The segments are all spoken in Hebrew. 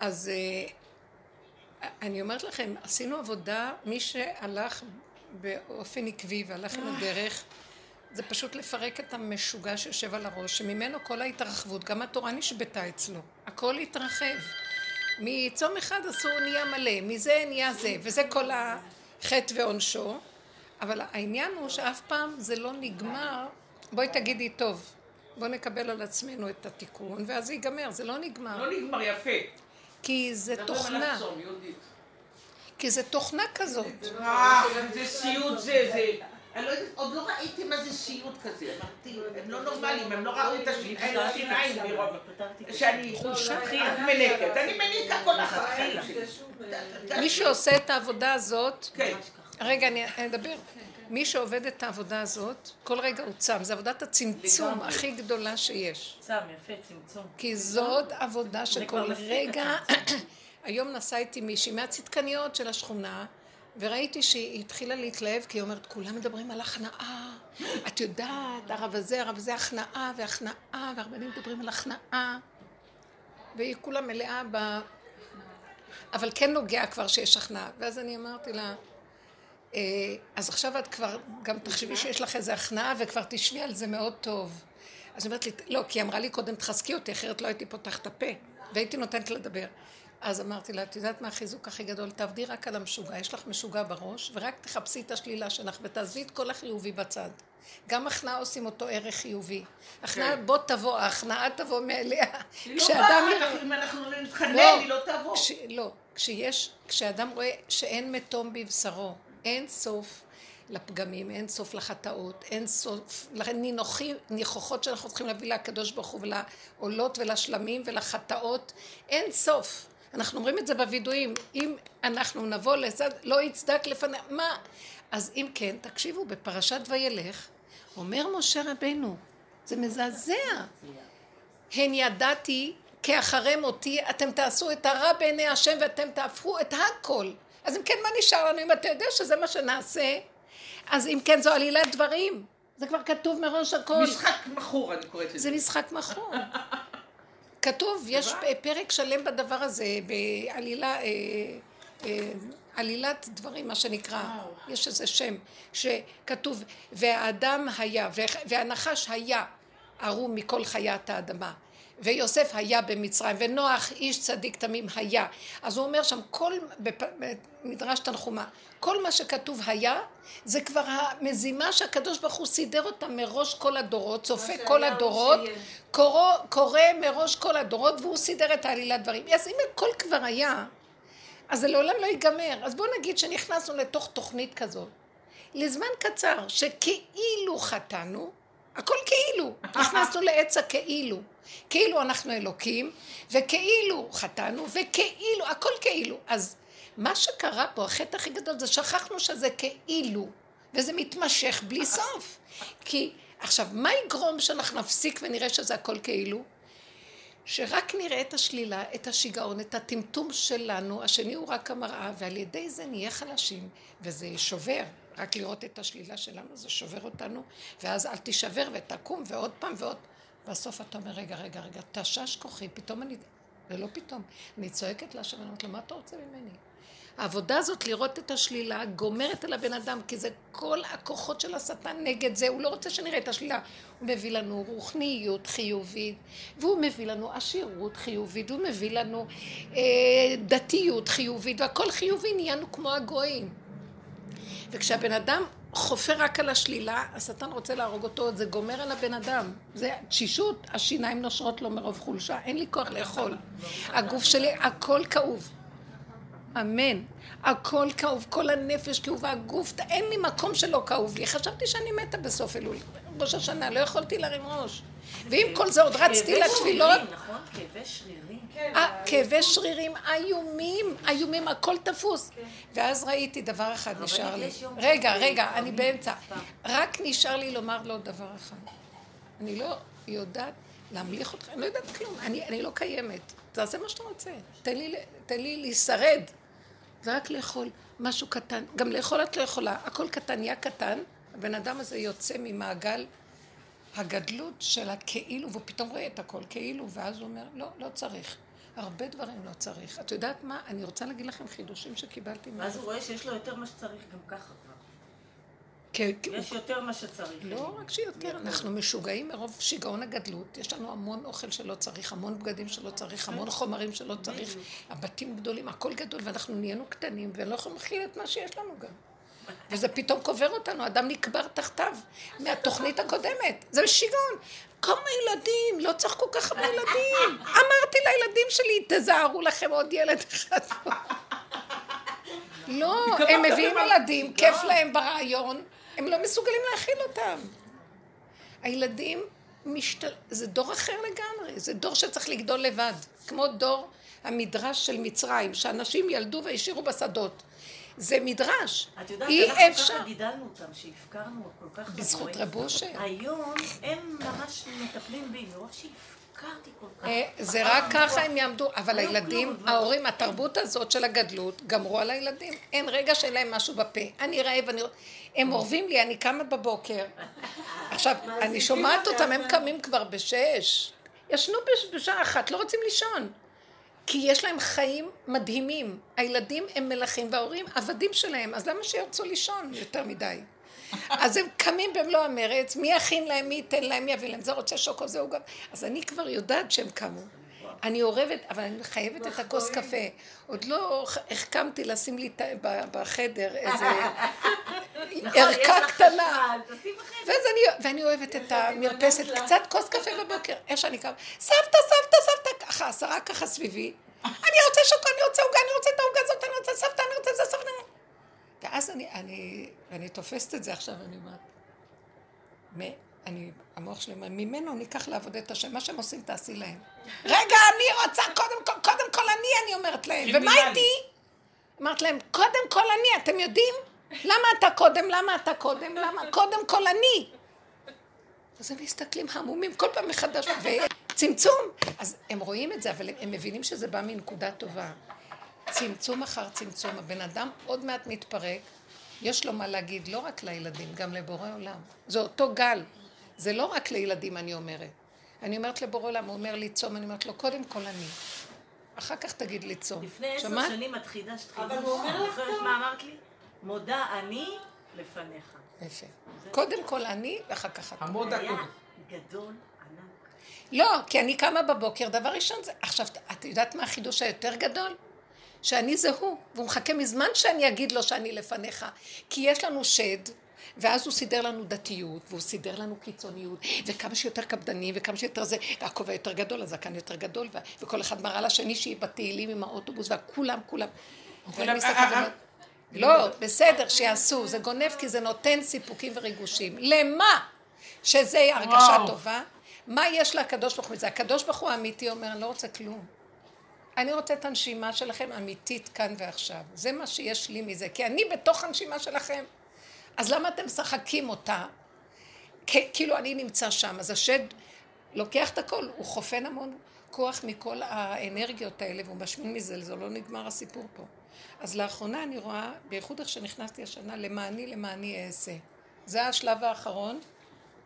אז אה, אני אומרת לכם, עשינו עבודה, מי שהלך באופן עקבי והלך עם הדרך, זה פשוט לפרק את המשוגע שיושב על הראש, שממנו כל ההתרחבות, גם התורה נשבתה אצלו, הכל התרחב. מצום אחד אסור נהיה מלא, מזה נהיה זה, וזה כל החטא ועונשו, אבל העניין הוא שאף פעם זה לא נגמר, בואי תגידי טוב, בוא נקבל על עצמנו את התיקון, ואז זה ייגמר, זה לא נגמר. לא נגמר יפה. כי זה תוכנה. כי זה תוכנה כזאת. אה, זה סיוט זה, זה... אני לא יודעת, עוד לא ראיתי מה זה סיוט כזה, אמרתי, הם לא נורמליים, הם לא ראו את השיניים מרוב, שאני מנקת, אני מניקה כל החיים מי שעושה את העבודה הזאת, כן. רגע, אני אדבר. מי שעובד את העבודה הזאת, כל רגע הוא צם. זו עבודת הצמצום הכי גדולה שיש. צם, יפה, צמצום. כי זאת עבודה שכל רגע... היום נסעה איתי מישהי מהצדקניות של השכונה, וראיתי שהיא התחילה להתלהב, כי היא אומרת, כולם מדברים על הכנעה. את יודעת, הרב הזה, הרב הזה, הכנעה והכנעה, והרבנים מדברים על הכנעה. והיא כולה מלאה ב... אבל כן נוגע כבר שיש הכנעה. ואז אני אמרתי לה, אז עכשיו את כבר, גם תחשבי שיש לך איזה הכנעה וכבר תשבי על זה מאוד טוב. אז היא אומרת לי, לא, כי היא אמרה לי קודם, תחזקי אותי, אחרת לא הייתי פותחת הפה, והייתי נותנת לדבר. אז אמרתי לה, את יודעת מה החיזוק הכי גדול? תעבדי רק על המשוגע, יש לך משוגע בראש, ורק תחפשי את השלילה שלך ותעזבי את כל החיובי בצד. גם הכנעה עושים אותו ערך חיובי. הכנעה, כן. בוא תבוא, ההכנעה תבוא מאליה. היא לא באה, אם אנחנו נתחנן, לא, היא לא תבוא. לא, כשיש, כשאדם רואה שאין מתום בבשרו, אין סוף לפגמים, אין סוף לחטאות, אין סוף לניחוחות שאנחנו צריכים להביא לקדוש ברוך הוא ולעולות ולשלמים ולחטאות, אין סוף. אנחנו אומרים את זה בווידויים, אם אנחנו נבוא לצד, לא יצדק לפניה, מה? אז אם כן, תקשיבו, בפרשת וילך, אומר משה רבנו, זה מזעזע. הן ידעתי כי אחרי מותי אתם תעשו את הרע בעיני השם ואתם תהפכו את הכל. אז אם כן, מה נשאר לנו? אם אתה יודע שזה מה שנעשה, אז אם כן, זו עלילת דברים. זה כבר כתוב מראש הכל. משחק מכור, אני קוראת לזה. זה משחק מכור. כתוב, יש פרק שלם בדבר הזה, בעלילה, אה, אה, עלילת דברים, מה שנקרא, יש איזה שם, שכתוב, והאדם היה, והנחש היה ערום מכל חיית האדמה. ויוסף היה במצרים, ונוח איש צדיק תמים היה. אז הוא אומר שם, כל, במדרש תנחומה, כל מה שכתוב היה, זה כבר המזימה שהקדוש ברוך הוא סידר אותה מראש כל הדורות, צופה כל הדורות, קורא, קורא מראש כל הדורות, והוא סידר את העלילת דברים. אז אם הכל כבר היה, אז זה לעולם לא ייגמר. אז בואו נגיד שנכנסנו לתוך תוכנית כזאת, לזמן קצר, שכאילו חטאנו, הכל כאילו, נכנסנו לעץ הכאילו. כאילו אנחנו אלוקים, וכאילו חטאנו, וכאילו, הכל כאילו. אז מה שקרה פה, החטא הכי גדול, זה שכחנו שזה כאילו, וזה מתמשך בלי סוף. כי, עכשיו, מה יגרום שאנחנו נפסיק ונראה שזה הכל כאילו? שרק נראה את השלילה, את השיגעון, את הטמטום שלנו, השני הוא רק המראה, ועל ידי זה נהיה חלשים, וזה שובר. רק לראות את השלילה שלנו, זה שובר אותנו, ואז אל תישבר ותקום, ועוד פעם ועוד. בסוף אתה אומר, רגע, רגע, רגע, תשש כוחי, פתאום אני, ולא פתאום, אני צועקת להשם, אני אומרת לו, מה אתה רוצה ממני? העבודה הזאת לראות את השלילה גומרת על הבן אדם, כי זה כל הכוחות של השטן נגד זה, הוא לא רוצה שנראה את השלילה. הוא מביא לנו רוחניות חיובית, והוא מביא לנו עשירות חיובית, והוא מביא לנו אה, דתיות חיובית, והכל חיובי נהיינו כמו הגויים. וכשהבן אדם חופר רק על השלילה, השטן רוצה להרוג אותו, זה גומר על הבן אדם. זה תשישות, השיניים נושרות לו מרוב חולשה, אין לי כוח לאכול. הגוף שלי, הכל כאוב. אמן. הכל כאוב, כל הנפש כאובה, הגוף, אין לי מקום שלא כאוב לי. חשבתי שאני מתה בסוף אלול. ראש השנה, לא יכולתי להרים ראש. ועם כל זה עוד רצתי לתפילות. נכון, כאבי שרירים. אה, כאבי שרירים איומים, איומים, הכל תפוס. כן. ואז ראיתי דבר אחד נשאר לי. רגע, רגע, אני באמצע. רק נשאר לי לומר לו דבר אחד. אני לא יודעת להמליך אותך, אני לא יודעת כלום, אני לא קיימת. תעשה מה שאתה רוצה. תן לי להישרד. זה רק לאכול משהו קטן. גם לאכול את לא יכולה. הכל קטן נהיה קטן, הבן אדם הזה יוצא ממעגל הגדלות של הכאילו, והוא פתאום רואה את הכל כאילו, ואז הוא אומר, לא, לא צריך. הרבה דברים לא צריך. את יודעת מה? אני רוצה להגיד לכם חידושים שקיבלתי. ואז הוא רואה שיש לו יותר מה שצריך גם ככה יש יותר מה שצריך. לא רק שיותר, אנחנו משוגעים מרוב שיגעון הגדלות. יש לנו המון אוכל שלא צריך, המון בגדים שלא צריך, המון חומרים שלא צריך. הבתים גדולים, הכל גדול, ואנחנו נהיינו קטנים, ולא יכולים להכיל את מה שיש לנו גם. וזה פתאום קובר אותנו, אדם נקבר תחתיו מהתוכנית הקודמת. זה שיגעון. כמה ילדים, לא צריך כל כך הרבה ילדים. אמרתי לילדים שלי, תזהרו לכם עוד ילד אחד. לא, הם מביאים ילדים, כיף להם ברעיון, הם לא מסוגלים להכיל אותם. הילדים, משתל... זה דור אחר לגמרי, זה דור שצריך לגדול לבד, כמו דור המדרש של מצרים, שאנשים ילדו והשאירו בשדות. זה מדרש. את יודעת, אנחנו ככה גידלנו אותם, שהפקרנו כל כך. בזכות רב אושר. היום הם ממש מטפלים בי, מרוב שהפקרתי כל כך. אה, זה רק ככה הם יעמדו, אבל הילדים, ההורים, התרבות הזאת של הגדלות, גמרו על הילדים. אין רגע שאין להם משהו בפה. אני רעב, אני... הם אורבים לי, אני קמה בבוקר. עכשיו, אני שומעת אותם, הם קמים כבר בשש. ישנו בשעה אחת, לא רוצים לישון. כי יש להם חיים מדהימים. הילדים הם מלכים וההורים עבדים שלהם, אז למה שירצו לישון יותר מדי? אז הם קמים במלוא המרץ, מי יכין להם, מי ייתן להם, מי יביא להם, זה רוצה שוקו, זהו גם. אז אני כבר יודעת שהם קמו. אני אורבת, אבל אני חייבת את הכוס קפה. עוד לא החכמתי לשים לי בחדר איזה ערכה קטנה. ואני אוהבת את המרפסת, קצת כוס קפה בבוקר. איך שאני קמה, סבתא, סבתא, סבתא, ככה, עשרה ככה סביבי. אני רוצה שוקו, אני רוצה עוגה, אני רוצה את העוגה הזאת, אני רוצה סבתא, אני רוצה את זה, סבתא. ואז אני תופסת את זה עכשיו, אני אומרת, אני, המוח שלי אומר, ממנו ניקח לעבוד את השם, מה שהם עושים תעשי להם. רגע, אני רוצה, קודם כל, קודם כל אני, אני אומרת להם. ומה איתי? אמרת להם, קודם כל אני, אתם יודעים? למה אתה קודם? למה אתה קודם? למה? קודם כל אני. אז הם מסתכלים המומים כל פעם מחדש, וצמצום. אז הם רואים את זה, אבל הם מבינים שזה בא מנקודה טובה. צמצום אחר צמצום. הבן אדם עוד מעט מתפרק, יש לו מה להגיד, לא רק לילדים, גם לבורא עולם. זה אותו גל. זה לא רק לילדים, אני אומרת. אני אומרת לבורא עולם, הוא אומר לי צום, אני אומרת לו, קודם כל אני. אחר כך תגיד לי צום. לפני עשר שנים את חידשת חידוש. אבל הוא אומר לך צום. מה אמרת לי? מודה אני לפניך. יפה. קודם כל אני, ואחר כך אתה. המודה קודם. גדול, ענק. לא, כי אני קמה בבוקר, דבר ראשון זה... עכשיו, את יודעת מה החידוש היותר גדול? שאני זה הוא, והוא מחכה מזמן שאני אגיד לו שאני לפניך. כי יש לנו שד, ואז הוא סידר לנו דתיות, והוא סידר לנו קיצוניות, וכמה שיותר קפדנים, וכמה שיותר זה, והכובע יותר גדול, הזקן יותר גדול, וכל אחד מראה לשני שהיא בתהילים עם האוטובוס, וכולם, כולם. אה, אה, לא, בסדר, שיעשו, זה גונב כי זה נותן סיפוקים וריגושים. למה? שזה הרגשה טובה. מה יש לקדוש ברוך הוא מזה? הקדוש ברוך הוא האמיתי אומר, אני לא רוצה כלום. אני רוצה את הנשימה שלכם אמיתית כאן ועכשיו. זה מה שיש לי מזה, כי אני בתוך הנשימה שלכם. אז למה אתם משחקים אותה? כאילו אני נמצא שם, אז השד לוקח את הכל, הוא חופן המון כוח מכל האנרגיות האלה והוא משמין מזה, זה לא נגמר הסיפור פה. אז לאחרונה אני רואה, בייחוד איך שנכנסתי השנה, למעני למעני אעשה. זה השלב האחרון.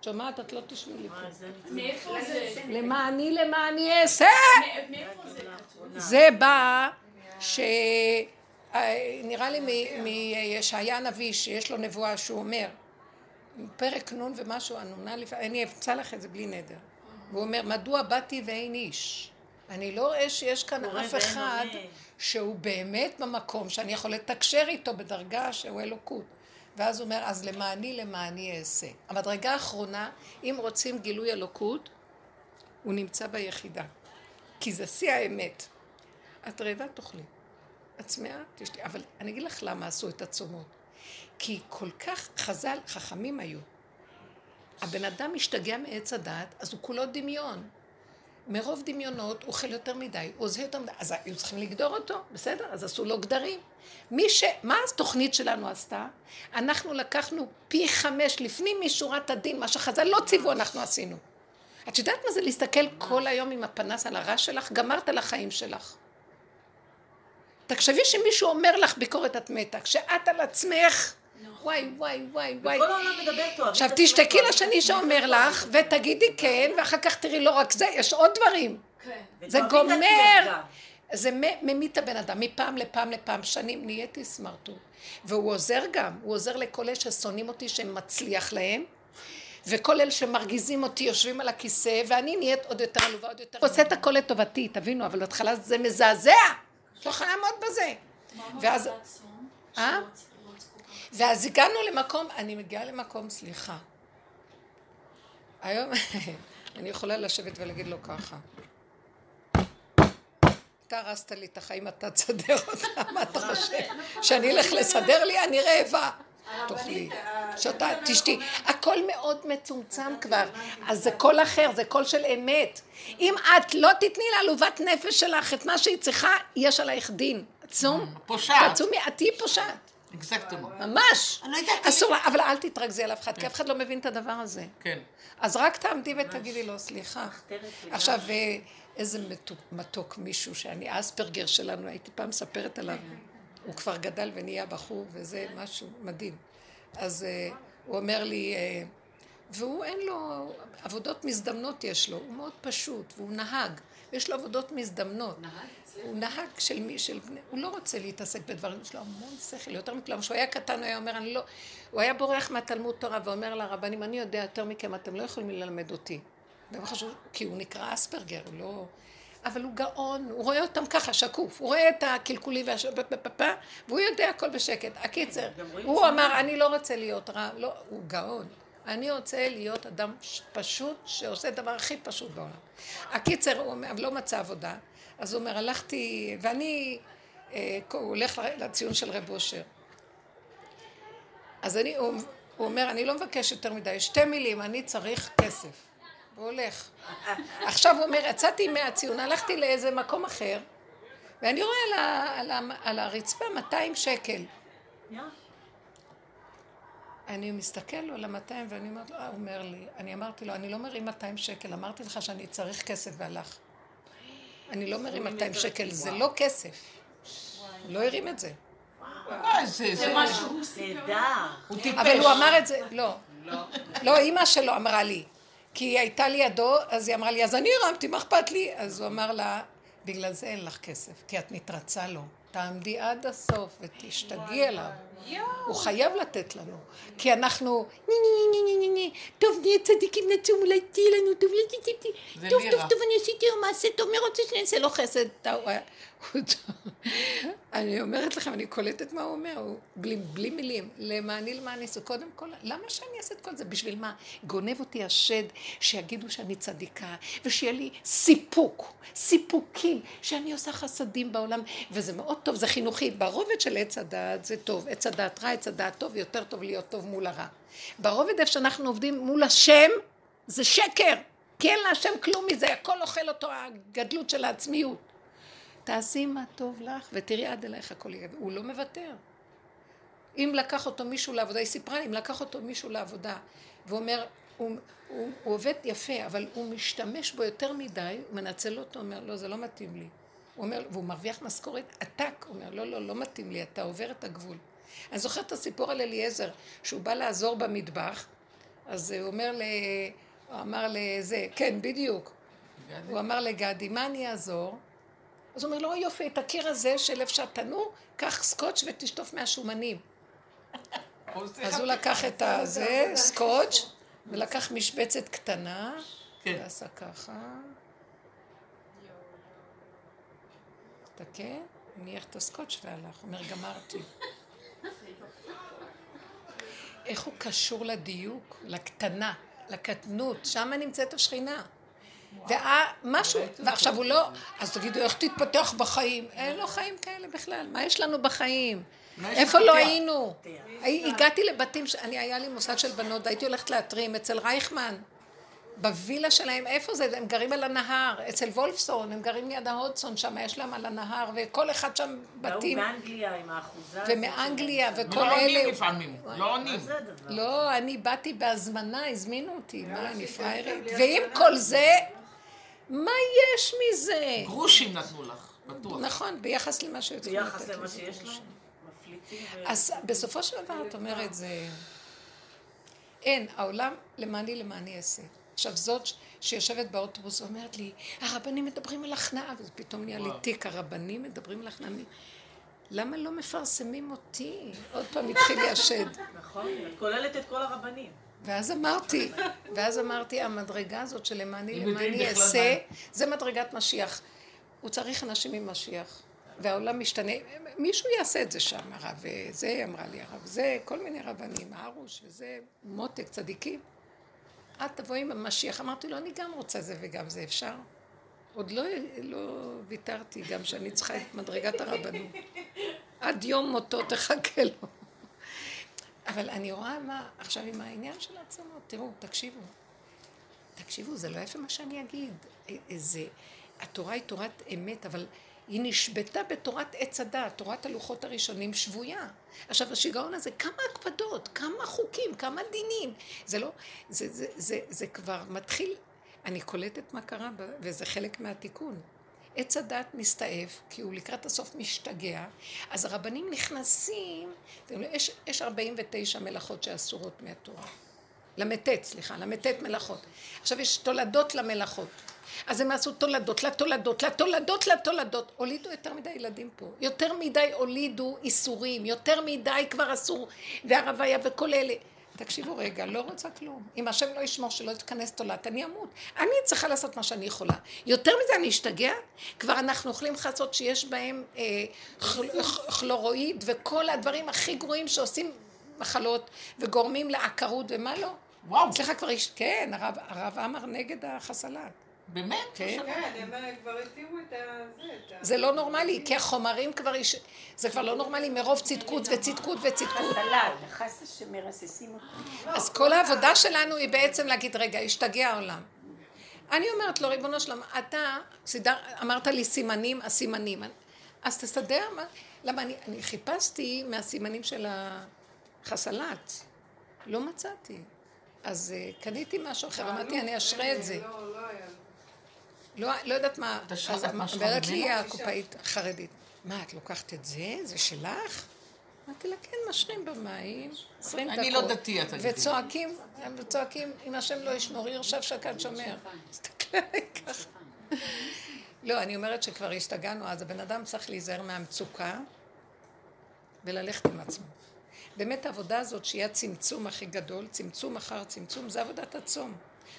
שומעת? את לא תשמעי לי פה. מאיפה זה? למעני למעני אעשה! מאיפה זה? זה בא ש... אה, נראה לי מישעיה הנביא שיש לו נבואה שהוא אומר, פרק נ' ומשהו, הנונה לפעמים, אני אמצא לך את זה בלי נדר. הוא אומר, מדוע באתי ואין איש? אני לא רואה שיש כאן אף אחד שהוא באמת במקום שאני יכול לתקשר איתו בדרגה שהוא אלוקות. ואז הוא אומר, אז למעני למעני אעשה. המדרגה האחרונה, אם רוצים גילוי אלוקות, הוא נמצא ביחידה. כי זה שיא האמת. את רעבה תאכלי. את צמאה? תשתי. אבל אני אגיד לך למה עשו את הצומות. כי כל כך חז"ל, חכמים היו. הבן אדם משתגע מעץ הדעת, אז הוא כולו דמיון. מרוב דמיונות הוא אוכל יותר מדי, הוא עוזר יותר מדי, אז היו צריכים לגדור אותו, בסדר? אז עשו לו גדרים. מי ש... מה התוכנית שלנו עשתה? אנחנו לקחנו פי חמש לפנים משורת הדין, מה שחז"ל לא ציוו אנחנו עשינו. את יודעת מה זה להסתכל כל היום עם הפנס על הרע שלך? גמרת על החיים שלך. תחשבי שמישהו אומר לך ביקורת את מתה, כשאת על עצמך וואי, וואי, וואי, וואי. וכל העולם מדבר טוב. עכשיו תשתקי לשני שאומר לך, ותגידי כן, ואחר כך תראי לא רק זה, יש עוד דברים. כן. זה גומר. זה ממית את הבן אדם, מפעם לפעם לפעם, שנים נהייתי סמרטוט. והוא עוזר גם, הוא עוזר לכל אלה ששונאים אותי, שמצליח להם, וכל אלה שמרגיזים אותי יושבים על הכיסא, ואני נהיית עוד יותר עלובה, עוד יותר... עושה את הכל לטובתי, תבינו, אבל בהתחלה זה מזעזע! לא יכולה לעמוד בזה. ואז... אה? ואז הגענו למקום, אני מגיעה למקום, סליחה. היום אני יכולה לשבת ולהגיד לו ככה. אתה הרסת לי את החיים, אתה תסדר אותם, מה אתה חושב? שאני אלך לסדר לי? אני רעבה. תאכלי, שותה, תשתי. הכל מאוד מצומצם כבר, אז זה קול אחר, זה קול של אמת. אם את לא תתני לעלובת נפש שלך את מה שהיא צריכה, יש עלייך דין. עצום. פושעת. תעצומי, את תהיי פושעת. אקזקטומו. ממש. אני לא יודעת, אסור לה, אבל אל תתרכזי על אף אחד, כי אף אחד לא מבין את הדבר הזה. כן. אז רק תעמדי ותגידי לו, סליחה. עכשיו, אה, איזה מתוק, מישהו, שאני אספרגר שלנו, הייתי פעם מספרת עליו. הוא כבר גדל ונהיה בחור, וזה משהו מדהים. אז אה, הוא אומר לי, אה, והוא אין לו, עבודות מזדמנות יש לו, הוא מאוד פשוט, והוא נהג, יש לו עבודות מזדמנות. הוא נהג של מי, של בני, הוא לא רוצה להתעסק בדברים, יש לו המון שכל, יותר מכולם. כשהוא היה קטן הוא היה אומר, אני לא, הוא היה בורח מהתלמוד תורה ואומר לרבנים, אני יודע יותר מכם, אתם לא יכולים ללמד אותי. לא חשוב, כי הוא נקרא אספרגר, הוא לא... אבל הוא גאון, הוא רואה אותם ככה, שקוף, הוא רואה את הקלקולים והש... והוא יודע הכל בשקט. הקיצר, הוא. אמר, אני לא רוצה להיות רע, לא, הוא גאון. אני רוצה להיות אדם פשוט, שעושה את הדבר הכי פשוט בעולם. הקיצר, הוא לא מצא עבודה, אז הוא אומר, הלכתי, ואני, אה, הוא הולך לציון של רב אושר. אז אני, הוא, הוא אומר, אני לא מבקש יותר מדי, שתי מילים, אני צריך כסף. הוא הולך. עכשיו הוא אומר, יצאתי מהציון, הלכתי לאיזה מקום אחר, ואני רואה על, ה, על, ה, על הרצפה 200 שקל. אני מסתכל לו על ה-200 ואני אומרת לו, הוא אומר לי, אני אמרתי לו, אני לא מרים 200 שקל, אמרתי לך שאני צריך כסף והלך. אני לא מרים 200 שקל, זה לא כסף. לא הרים את זה. זה, זה, משהו טיפש. אבל הוא אמר את זה, לא. לא, אימא שלו אמרה לי. כי היא הייתה לידו, אז היא אמרה לי, אז אני הרמתי, מה אכפת לי? אז הוא אמר לה, בגלל זה אין לך כסף, כי את מתרצה לו. תעמדי עד הסוף ותשתגעי אליו. הוא חייב לתת לנו. כי אנחנו, ני ני ני ני ני ני, טוב נהיה צדיקים נצום אולי תהיה לנו טוב, לא תצאתי, טוב. טוב טוב אני עשיתי לו מעשה טוב, מי רוצה שאני אעשה לו חסד? אני אומרת לכם, אני קולטת מה הוא אומר, הוא בלי, בלי מילים, למעני למעני, זה קודם כל, למה שאני אעשה את כל זה? בשביל מה? גונב אותי השד, שיגידו שאני צדיקה, ושיהיה לי סיפוק, סיפוקים, שאני עושה חסדים בעולם, וזה מאוד טוב, זה חינוכי. ברובד של עץ הדעת זה טוב, עץ הדעת רע, עץ הדעת טוב, יותר טוב להיות טוב מול הרע. ברובד איפה שאנחנו עובדים מול השם, זה שקר, כי אין להשם כלום מזה, הכל אוכל אותו, הגדלות של העצמיות. תעשי מה טוב לך, ותראי עד אלייך הכל יהיה. הוא לא מוותר. אם לקח אותו מישהו לעבודה, היא סיפרה לי, אם לקח אותו מישהו לעבודה, והוא אומר, הוא, הוא, הוא עובד יפה, אבל הוא משתמש בו יותר מדי, מנצל אותו, אומר, לא, זה לא מתאים לי. הוא אומר, והוא מרוויח משכורת עתק, הוא אומר, לא, לא, לא מתאים לי, אתה עובר את הגבול. אני זוכרת את הסיפור על אליעזר, שהוא בא לעזור במטבח, אז הוא אומר ל... הוא אמר לזה, כן, בדיוק. הוא אמר לגדי, מה אני אעזור? אז הוא אומר לו, יופי, את הקיר הזה של איפה שהתנור, קח סקוץ' ותשטוף מהשומנים. אז הוא לקח את הזה, סקוץ', ולקח משבצת קטנה, כן. ועשה ככה. תקן, הניח את הסקוץ' והלך. אומר, גמרתי. איך הוא קשור לדיוק, לקטנה, לקטנות, שם נמצאת השכינה. ומשהו, ועכשיו הוא לא, אז תגידו, איך תתפתח בחיים? אין לו חיים כאלה בכלל, מה יש לנו בחיים? איפה? לא היינו? הי- הגעתי לבתים, אני, היה לי מוסד של בנות, הייתי הולכת להתרים אצל רייכמן, בווילה שלהם, איפה זה? הם גרים על הנהר, אצל וולפסון, הם גרים ליד ההודסון, שם יש להם על הנהר, וכל אחד שם והוא בתים, מאנגליה עם האחוזה הזאת. ומאנגליה. וכל לא עונים אלה. לפעמים, לא עונים. לא, אני באתי בהזמנה, הזמינו אותי, מה, אני פראיירית? ועם כל זה, מה יש מזה? גרושים נתנו לך, בטוח. נכון, ביחס למה לתת ביחס למה שיש? גרושים. מפליא אז בסופו של דבר את אומרת, זה... אין, העולם למעני למעני אעשה. עכשיו זאת שיושבת באוטובוס ואומרת לי, הרבנים מדברים על הכנעה, וזה פתאום נהיה לי תיק, הרבנים מדברים על הכנעה. למה לא מפרסמים אותי? עוד פעם התחיל לי השד. נכון, את כוללת את כל הרבנים. ואז אמרתי, ואז אמרתי, המדרגה הזאת של למעני למעני אעשה, זה מדרגת משיח. הוא צריך אנשים עם משיח. והעולם משתנה, מישהו יעשה את זה שם, הרב זה, אמרה לי הרב זה, כל מיני רבנים, הרוש וזה, מותק, צדיקים. את תבואי עם המשיח. אמרתי לו, אני גם רוצה זה וגם זה, אפשר? עוד לא, לא ויתרתי, גם שאני צריכה את מדרגת הרבנות. עד יום מותו תחכה לו. אבל אני רואה מה, עכשיו עם העניין של העצמות, תראו, תקשיבו. תקשיבו, זה לא יפה מה שאני אגיד. זה, התורה היא תורת אמת, אבל היא נשבתה בתורת עץ הדת, תורת הלוחות הראשונים שבויה. עכשיו השיגעון הזה, כמה הקפדות, כמה חוקים, כמה דינים. זה לא, זה, זה, זה, זה, זה כבר מתחיל, אני קולטת מה קרה, וזה חלק מהתיקון. עץ הדת מסתעף, כי הוא לקראת הסוף משתגע, אז הרבנים נכנסים, יש, יש 49 מלאכות שאסורות מהתורה. ל"ט, סליחה, ל"ט מלאכות. עכשיו יש תולדות למלאכות. אז הם עשו תולדות, לתולדות, לתולדות, לתולדות. הולידו יותר מדי ילדים פה. יותר מדי הולידו איסורים, יותר מדי כבר אסור, והרוויה וכל אלה. תקשיבו רגע, לא רוצה כלום. אם השם לא ישמור שלא תיכנס תולעת, אני אמות. אני צריכה לעשות מה שאני יכולה. יותר מזה אני אשתגע? כבר אנחנו אוכלים חצות שיש בהם אה, כלורואיד וכל הדברים הכי גרועים שעושים מחלות וגורמים לעקרות ומה לא. וואו. סליחה, כבר, יש... כן, הרב, הרב אמר נגד החסלת. באמת? כן. כן, הם כבר התירו את זה. זה לא נורמלי, כי החומרים כבר, יש... זה כבר לא נורמלי מרוב צדקות וצדקות וצדקות. חסה שמרססים אותי. אז כל העבודה שלנו היא בעצם להגיד, רגע, השתגע העולם. אני אומרת לו, ריבונו שלום, אתה סידר, אמרת לי סימנים, הסימנים. אז תסדר, למה אני, אני חיפשתי מהסימנים של החסלת, לא מצאתי. אז uh, קניתי משהו אחר, אמרתי, אני אשרה את זה. לא, לא היה. לא, לא יודעת מה, אז אומרת לי הקופאית החרדית, מה, את לוקחת את זה? זה שלך? אמרתי לה, כן, משרים במים, עשרים דקות. אני לא דתי, אתה יודעת. וצועקים, וצועקים, אם השם לא ישמור, ירשב שקד שומר. תסתכלי ככה. לא, אני אומרת שכבר השתגענו, אז הבן אדם צריך להיזהר מהמצוקה וללכת עם עצמו. באמת העבודה הזאת, שהיא הצמצום הכי גדול, צמצום אחר צמצום, זה עבודת הצום.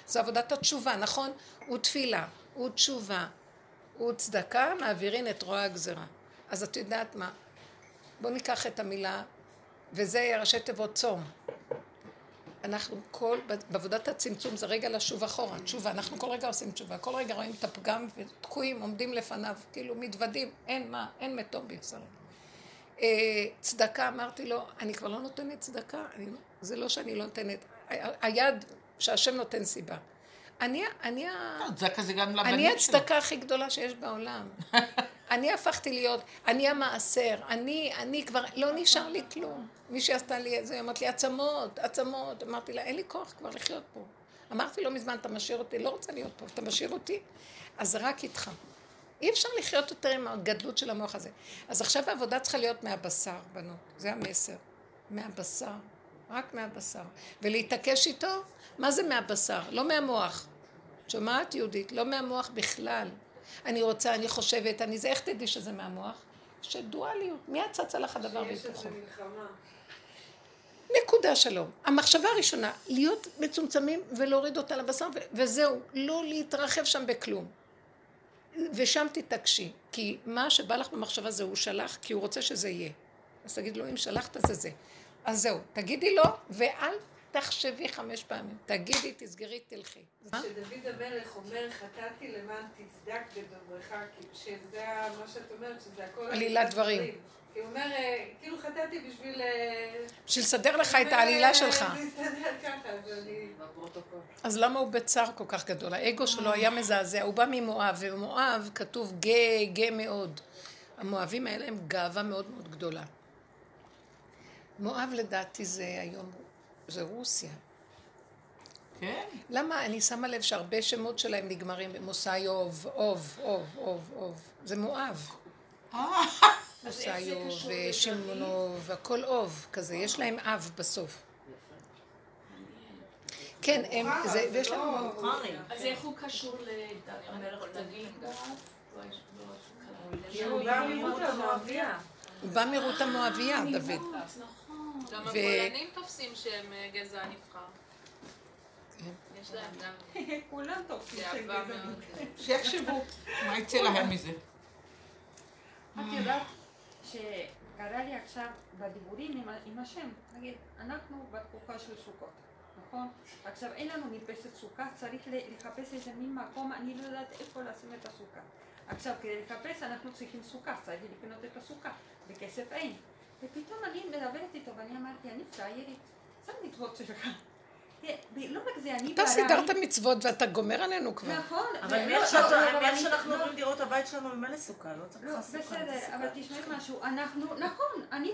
זו עבודת התשובה, נכון? הוא תפילה, הוא תשובה, הוא צדקה, מעבירין את רוע הגזרה. אז את יודעת מה? בואו ניקח את המילה, וזה ראשי תיבות צום. אנחנו כל, בעבודת הצמצום זה רגע לשוב אחורה, תשובה, אנחנו כל רגע עושים תשובה, כל רגע רואים את הפגם ותקועים, עומדים לפניו, כאילו מתוודים, אין מה, אין מתום בבשרים. אה, צדקה, אמרתי לו, אני כבר לא נותנת צדקה, אני, זה לא שאני לא נותנת, היד שהשם נותן סיבה. אני, אני, צדקה זה גם לבנים אני הצדקה הכי גדולה שיש בעולם. אני הפכתי להיות, אני המעשר, אני, אני כבר, לא נשאר לי כלום. מישהי עשתה לי את זה, אמרת לי, עצמות, עצמות. אמרתי לה, אין לי כוח כבר לחיות פה. אמרתי לו מזמן, אתה משאיר אותי? לא רוצה להיות פה, אתה משאיר אותי? אז רק איתך. אי אפשר לחיות יותר עם הגדלות של המוח הזה. אז עכשיו העבודה צריכה להיות מהבשר, בנות. זה המסר. מהבשר. רק מהבשר. ולהתעקש איתו, מה זה מהבשר? לא מהמוח. שומעת יהודית? לא מהמוח בכלל. אני רוצה, אני חושבת, אני זה, איך תדעי שזה מהמוח? שדואליות. מי צץ לך הדבר והיפוכו? נקודה שלום. המחשבה הראשונה, להיות מצומצמים ולהוריד אותה לבשר, וזהו, לא להתרחב שם בכלום. ושם תתעקשי, כי מה שבא לך במחשבה זה הוא שלח, כי הוא רוצה שזה יהיה. אז תגיד לו, אם שלחת זה זה. אז זהו, תגידי לו, ואל תחשבי חמש פעמים. תגידי, תסגרי, תלכי. כשדוד המלך אומר, חטאתי למען תצדק בדברך, שזה מה שאת אומרת, שזה הכל... עלילת דברים. כי הוא אומר, אה, כאילו חטאתי בשביל... אה, בשביל לסדר לך את העלילה שלך. בפרוטוקול. אז למה הוא בצער כל כך גדול? האגו שלו היה מזעזע. הוא בא ממואב, ומואב כתוב גאה, גאה מאוד. המואבים האלה הם גאווה מאוד מאוד גדולה. מואב לדעתי זה היום, זה רוסיה. כן. למה? אני שמה לב שהרבה שמות שלהם נגמרים במושאי אוב, אוב, אוב, אוב, אוב. זה מואב. אוסיו ושמעונו והכל אוב כזה, יש להם אב בסוף. כן, הם, זה, ויש להם... אז איך הוא קשור למלך דוד? הוא בא מרות המואביה. הוא בא מרות המואביה, דוד. גם הפולנים תופסים שהם אה, גזע נבחר. כן. יש להם גם כולם תופסים גאווה גזע. מאוד. שיחשבו, מה יצא להם מזה? את יודעת שקרה לי עכשיו בדיבורים עם, השם, נגיד, אנחנו בתקופה של סוכות, נכון? עכשיו אין לנו מרפסת סוכה, צריך לחפש איזה מין מקום, אני לא יודעת איפה לשים את הסוכה. עכשיו כדי לחפש אנחנו צריכים סוכה, צריך לקנות את הסוכה, וכסף אין. ופתאום אני מדברת איתו ואני אמרתי, אני פריירית, זה המצוות שלך. ולא רק זה, אני אתה סידרת מצוות ואתה גומר עלינו כבר. נכון. אבל מאיך שאנחנו לא- עוברים לראות הבית שלנו ממילא סוכה, לא צריך לא, לך סוכה. בסדר. אבל תשמעי משהו, אנחנו, נכון, אני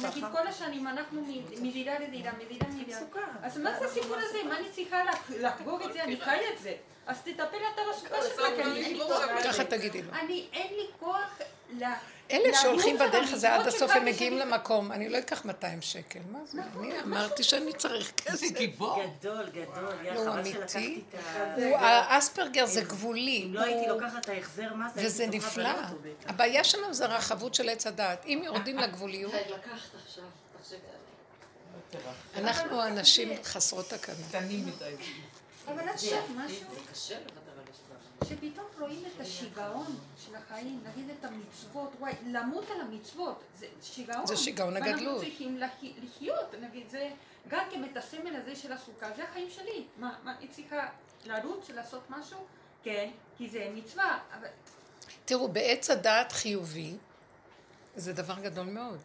סליחה. נגיד כל השנים אנחנו מ- מדירה לדירה, מדירה לדירה. אז מה זה הסיפור הזה? מה אני צריכה לח- לחגוג את זה? אני חיה את זה. אז תטפל אתה בסוכה שלך, כי אני אין לי כוח. ככה תגידי לו. אני, אין לי כוח ל... אלה שהולכים בדרך הזה עד הסוף הם מגיעים למקום. אני לא אקח 200 שקל. מה זה? אני אמרתי שאני צריך כסף. גיבור. גדול, גדול, יא לא, חבל. שלקחתי את ה... האספרגר זה גבולי. אם לא הייתי לוקחת את ההחזר מס, וזה נפלא. הבעיה שלנו זה הרחבות של עץ הדעת. אם יורדים לגבוליות, לקחת עכשיו, אנחנו הנשים חסרות תקנה. קטנים מדי. אבל את משהו? שפתאום רואים את השיגעון של החיים, נגיד את המצוות, וואי, למות על המצוות, זה שיגעון. זה שיגעון הגדלות. ואנחנו צריכים לח- לחיות, נגיד, זה גם כן את הסמל הזה של הסוכה, זה החיים שלי. מה, מה, אני צריכה לרוץ, לעשות משהו? כן, כי זה מצווה, אבל תראו, בעץ הדעת חיובי זה דבר גדול מאוד.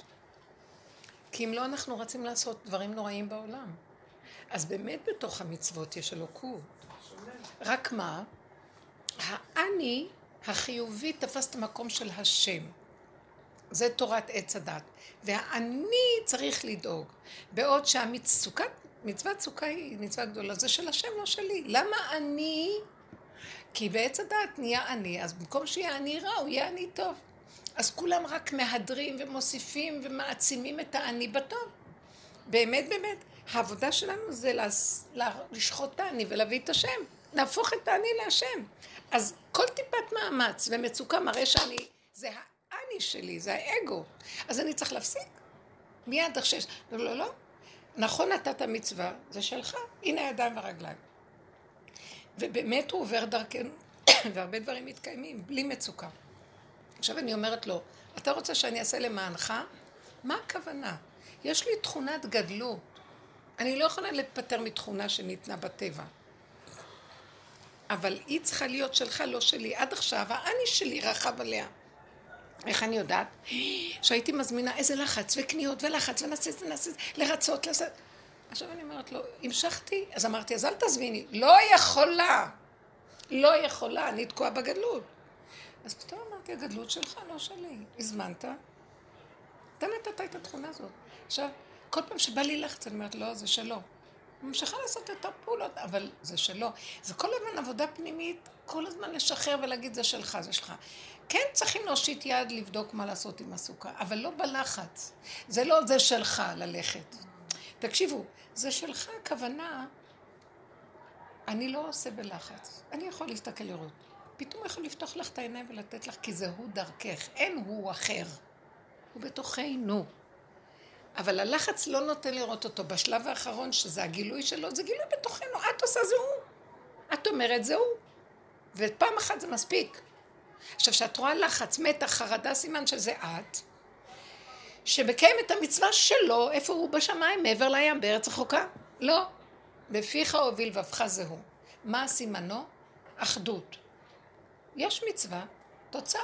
כי אם לא, אנחנו רצים לעשות דברים נוראים בעולם. אז באמת בתוך המצוות יש אלוקות. רק מה? האני החיובי תפס את המקום של השם. זה תורת עץ הדת. והאני צריך לדאוג. בעוד שהמצוקת, מצוות סוכה היא מצווה גדולה, זה של השם, לא שלי. למה אני? כי בעץ הדעת נהיה אני, אז במקום שיהיה אני רע, הוא יהיה אני טוב. אז כולם רק מהדרים ומוסיפים ומעצימים את האני בטוב. באמת, באמת, העבודה שלנו זה לשחוט את האני ולהביא את השם. להפוך את האני להשם. אז כל טיפת מאמץ ומצוקה מראה שאני, זה האני שלי, זה האגו. אז אני צריך להפסיק. מיד עכשיו, לא, לא, לא. נכון נתת מצווה, זה שלך, הנה הידיים והרגליים. ובאמת הוא עובר דרכנו, והרבה דברים מתקיימים, בלי מצוקה. עכשיו אני אומרת לו, אתה רוצה שאני אעשה למענך? מה הכוונה? יש לי תכונת גדלות. אני לא יכולה להיפטר מתכונה שניתנה בטבע. אבל היא צריכה להיות שלך, לא שלי. עד עכשיו האני שלי רחב עליה. איך אני יודעת? שהייתי מזמינה איזה לחץ וקניות ולחץ ונעשה זה, נעשה זה, לרצות, לעשות... עכשיו אני אומרת לו, המשכתי, אז אמרתי, אז אל תזמיני. לא יכולה. לא יכולה, אני תקועה בגדלות. אז פתאום אמרתי, הגדלות שלך, לא שלי. הזמנת, אתה נתת את התכונה הזאת. עכשיו, כל פעם שבא לי לחץ, אני אומרת, לא, זה שלו. ממשיכה לעשות את הפעולות, אבל זה שלו. זה כל הזמן עבודה פנימית, כל הזמן לשחרר ולהגיד, זה שלך, זה שלך. כן צריכים להושיט יד לבדוק מה לעשות עם הסוכה, אבל לא בלחץ. זה לא זה שלך ללכת. תקשיבו, זה שלך הכוונה, אני לא עושה בלחץ. אני יכול להסתכל לראות. פתאום יכול לפתוח לך את העיניים ולתת לך, כי זה הוא דרכך, אין הוא אחר. הוא בתוכנו. אבל הלחץ לא נותן לראות אותו. בשלב האחרון, שזה הגילוי שלו, זה גילוי בתוכנו. את עושה זה הוא. את אומרת זה הוא. ופעם אחת זה מספיק. עכשיו, כשאת רואה לחץ, מתח, חרדה, סימן שזה את, שמקיים את המצווה שלו, איפה הוא בשמיים, מעבר לים, בארץ רחוקה? לא. בפיך הוביל ובך הוא. מה סימנו? אחדות. יש מצווה, תוצאה.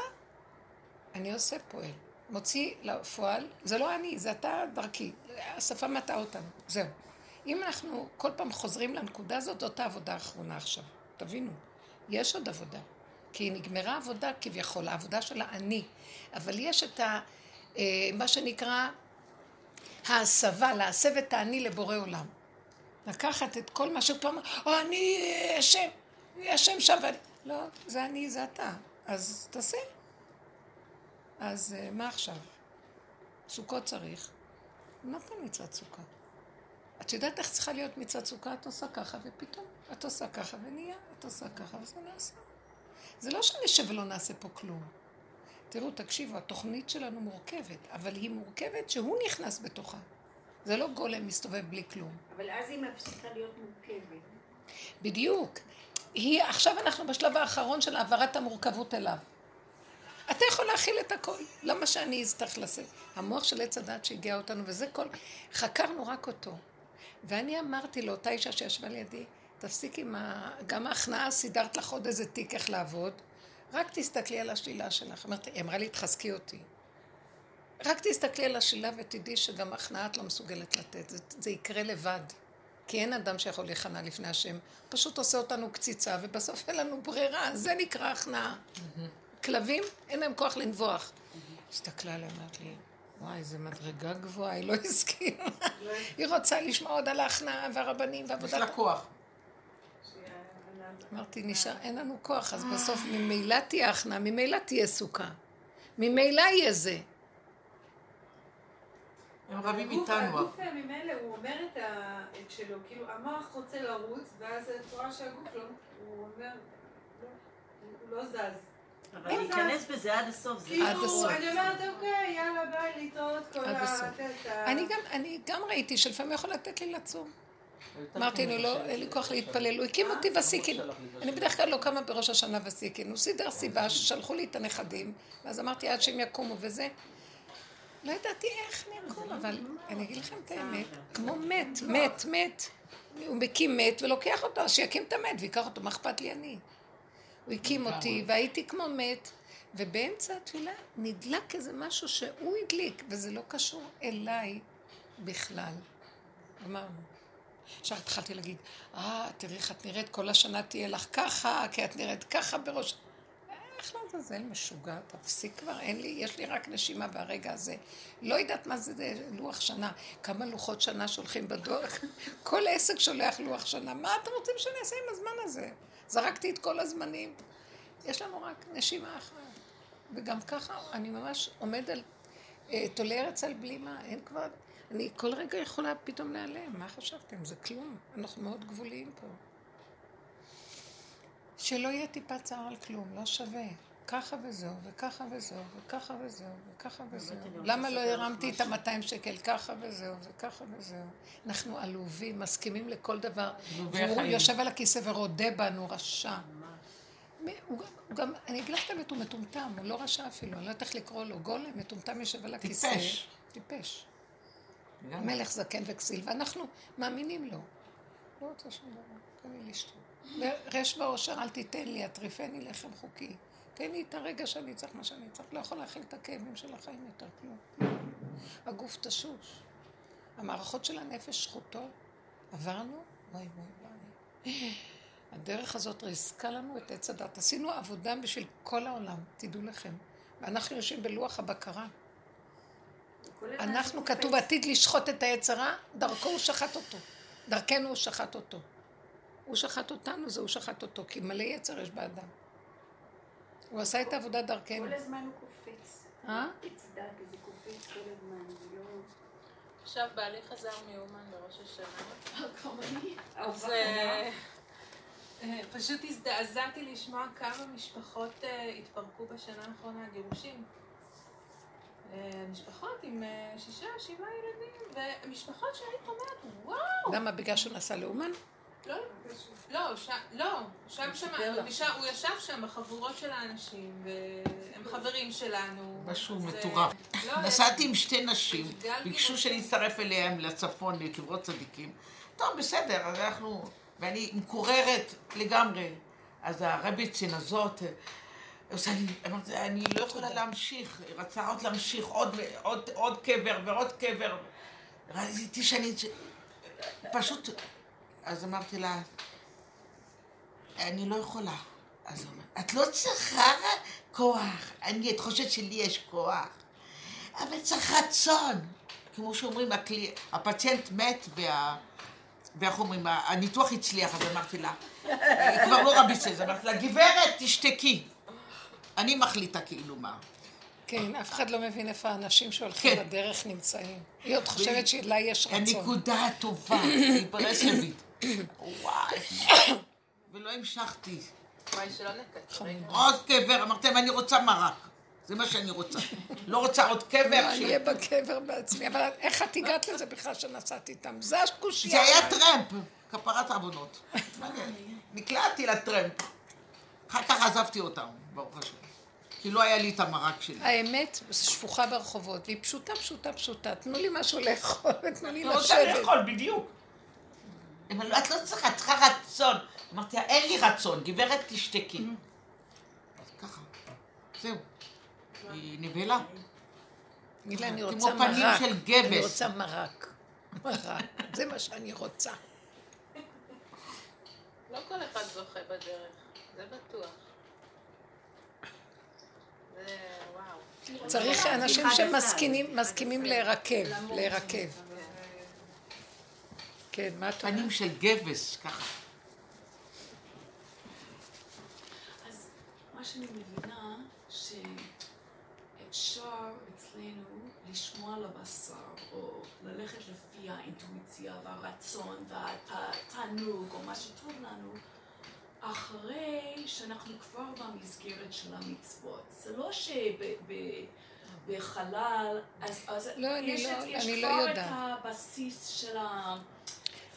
אני עושה פועל. מוציא לפועל, זה לא אני, זה אתה דרכי. השפה מטעה אותנו, זהו. אם אנחנו כל פעם חוזרים לנקודה הזאת, זאת העבודה האחרונה עכשיו. תבינו, יש עוד עבודה. כי נגמרה העבודה כביכול, העבודה של האני. אבל יש את ה... אה, מה שנקרא ההסבה, להסב את האני לבורא עולם. לקחת את כל מה שפעם, או אני אשם, אשם שם, ואני... לא, זה אני, זה אתה. אז תעשה. אז אה, מה עכשיו? סוכות צריך. הוא נתן מצוות סוכה. את יודעת איך צריכה להיות מצוות סוכה? את עושה ככה, ופתאום את עושה ככה ונהיה, את עושה ככה וזה נעשה. זה לא שנשב ולא נעשה פה כלום. תראו, תקשיבו, התוכנית שלנו מורכבת, אבל היא מורכבת שהוא נכנס בתוכה. זה לא גולם מסתובב בלי כלום. אבל אז היא מפסיקה להיות מורכבת. בדיוק. היא, עכשיו אנחנו בשלב האחרון של העברת המורכבות אליו. אתה יכול להכיל את הכל, למה שאני אצטרך לשאת? המוח של עץ הדת שהגיע אותנו, וזה כל... חקרנו רק אותו. ואני אמרתי לאותה אישה שישבה לידי, תפסיק עם ה... גם ההכנעה סידרת לך עוד איזה תיק איך לעבוד, רק תסתכלי על השלילה שלך. אמרתי, היא אמרה לי, תחזקי אותי. רק תסתכלי על השלילה ותדעי שגם הכנעה את לא מסוגלת לתת, זה, זה יקרה לבד. כי אין אדם שיכול להיכנע לפני השם, פשוט עושה אותנו קציצה, ובסוף אין לנו ברירה, זה נקרא הכנעה. כלבים, אין להם כוח לנבוח. הסתכלה עליה, אמרת לי, וואי, איזה מדרגה גבוהה, היא לא הסכימה. היא רוצה לשמוע עוד על ההכנעה והרבנים ועבודת... יש לה כוח. אמרתי, נשאר, אין לנו כוח, אז בסוף ממילא תהיה הכנעה, ממילא תהיה סוכה. ממילא יהיה זה. הם רבים איתנו. הגוף ממילא, הוא אומר את ה- את שלו, כאילו המוח רוצה לרוץ, ואז את רואה שהגוף לא, הוא אומר, לא, הוא לא זז. אבל להיכנס בזה עד הסוף, זה כאילו, עד הסוף. אני אומרת, אוקיי, יאללה, ביי, להתראות כל ה... אני גם, אני גם ראיתי שלפעמים יכול לתת לי לצום. אמרתי לו, לא, אין לי כוח להתפלל. הוא הקים אותי בסיקין. אני בדרך כלל לא קמה בראש השנה בסיקין. הוא סידר סיבה ששלחו לי את הנכדים, ואז אמרתי עד שהם יקומו וזה. לא ידעתי איך אני אקום, אבל אני אגיד לכם את האמת, כמו מת, מת, מת. הוא מקים מת ולוקח אותו, אז שיקים את המת ויקח אותו, מה אכפת לי אני? הוא הקים אותי, והייתי כמו מת, ובאמצע התפילה נדלק איזה משהו שהוא הדליק, וזה לא קשור אליי בכלל. גמרנו. עכשיו התחלתי להגיד, אה, תראי איך את נראית, כל השנה תהיה לך ככה, כי את נראית ככה בראש... איך לעזאזל משוגע, תפסיק כבר, אין לי, יש לי רק נשימה והרגע הזה. לא יודעת מה זה, זה לוח שנה, כמה לוחות שנה שולחים בדוח. כל עסק שולח לוח שנה, מה אתם רוצים שאני אעשה עם הזמן הזה? זרקתי את כל הזמנים. יש לנו רק נשימה אחת. וגם ככה, אני ממש עומד על אה, תולי ארץ על בלימה, אין כבר... אני כל רגע יכולה פתאום להיעלם, מה חשבתם? זה כלום. אנחנו מאוד גבוליים פה. שלא יהיה טיפה צער על כלום, לא שווה. ככה וזהו, וככה וזהו, וככה וזהו, וככה וזהו. למה לא הרמתי את ה-200 שקל? ככה וזהו, וככה וזהו. אנחנו עלובים, מסכימים לכל דבר. והוא. יושב על הכיסא ורודה בנו, רשע. הוא גם- אני אגיד לך את האמת, הוא מטומטם, הוא לא רשע אפילו, אני לא יודעת איך לקרוא לו. גולם, מטומטם יושב על הכיסא. טיפש. טיפש. מלך זקן וכסיל, ואנחנו מאמינים לו. לא רוצה שום דבר, תן לי לשתות. רש ועושר אל תיתן לי, אטריפני לחם חוקי. תן לי את הרגע שאני צריך מה שאני צריך. לא יכול להכיל את הכאבים של החיים יותר כלום. הגוף תשוש. המערכות של הנפש שחוטות. עברנו? וואי וואי וואי. הדרך הזאת ריסקה לנו את עץ הדת. עשינו עבודה בשביל כל העולם, תדעו לכם. ואנחנו יושבים בלוח הבקרה. אנחנו. כתוב עתיד לשחוט את היצרה, דרכו הוא שחט אותו. דרכנו הוא שחט אותו. הוא שחט אותנו, זה הוא שחט אותו, כי מלא יצר יש באדם. הוא עשה את העבודה דרכנו. כל הזמן הוא קופץ. אה? עץ דת, זה קופץ כל הזמן, זה לא... עכשיו בעלי חזר מאומן בראש השנה. אז אה, פשוט הזדעזעתי לשמוע כמה משפחות אה, התפרקו בשנה האחרונה, גירושים. אה, משפחות עם שישה, שבעה ילדים, ומשפחות שהיית אומרת, וואו, למה? בגלל שהוא נסע לאומן? לא, לא, ש... לא, שם שם, הוא ישב שם בחבורות של האנשים, והם חברים שלנו. משהו אז, אה, מטורף. לא, נסעתי עם שתי נשים, ביקשו. שאני אצטרף אליהם לצפון, לקברות צדיקים. טוב, בסדר, אז אנחנו... ואני מקוררת לגמרי. אז הרביצין הזאת, אה, עושה לי, אמרתי, אני לא יכולה להמשיך, רצה עוד להמשיך, עוד, עוד, עוד קבר ועוד קבר. ראיתי שאני... פשוט... אז אמרתי לה, אני לא יכולה. אז היא אומרת, את לא צריכה כוח. אני, את חושבת שלי יש כוח. אבל צריך רצון. כמו שאומרים, הכלי, הפציינט מת וה... ואיך אומרים, הניתוח הצליח, אז אמרתי לה, היא כבר לא רבי סז, אמרתי לה, גברת, תשתקי. אני מחליטה כאילו מה. כן, אף אחד לא מבין איפה האנשים שהולכים כן. בדרך נמצאים. היא עוד חושבת שלה יש רצון. הנקודה הטובה, היא ברסלבית. וואי. ולא המשכתי. וואי, שלא נקצר. עוד קבר, אמרתי להם, אני רוצה מרק. זה מה שאני רוצה. לא רוצה עוד קבר. לא, אני אהיה בקבר בעצמי, אבל איך את הגעת לזה בכלל שנסעתי איתם? זה הקושייה. זה היה טרמפ, כפרת עוונות. נקלעתי לטרמפ. אחר כך עזבתי אותם, ברוך השם. כי לא היה לי את המרק שלי. האמת שפוכה ברחובות, והיא פשוטה, פשוטה, פשוטה. תנו לי משהו לאכול, תנו לי אני רוצה לשבת. לאכול, בדיוק. אבל את לא צריכה, את צריכה רצון. אמרתי לה, אין לי רצון, גברת תשתקי. אז ככה, זהו. היא נבהלה. מילה, אני כמו רוצה פנים מרק. של גבס. אני רוצה מרק. מרק. זה מה שאני רוצה. לא כל אחד זוכה בדרך, זה בטוח. צריך אנשים שמסכימים מסכימים להירקב, להירקב. כן, מה את אומרת? פנים של גבס, ככה. אז מה שאני מבינה, שאפשר אצלנו לשמוע לבשר, או ללכת לפי האינטואיציה והרצון והתענוג, או מה שטוב לנו, אחרי שאנחנו כבר במסגרת של המצוות. זה לא שבחלל, אז, אז לא, אני יש, לא- את- יש אני לא כבר את יודעת. הבסיס של ה...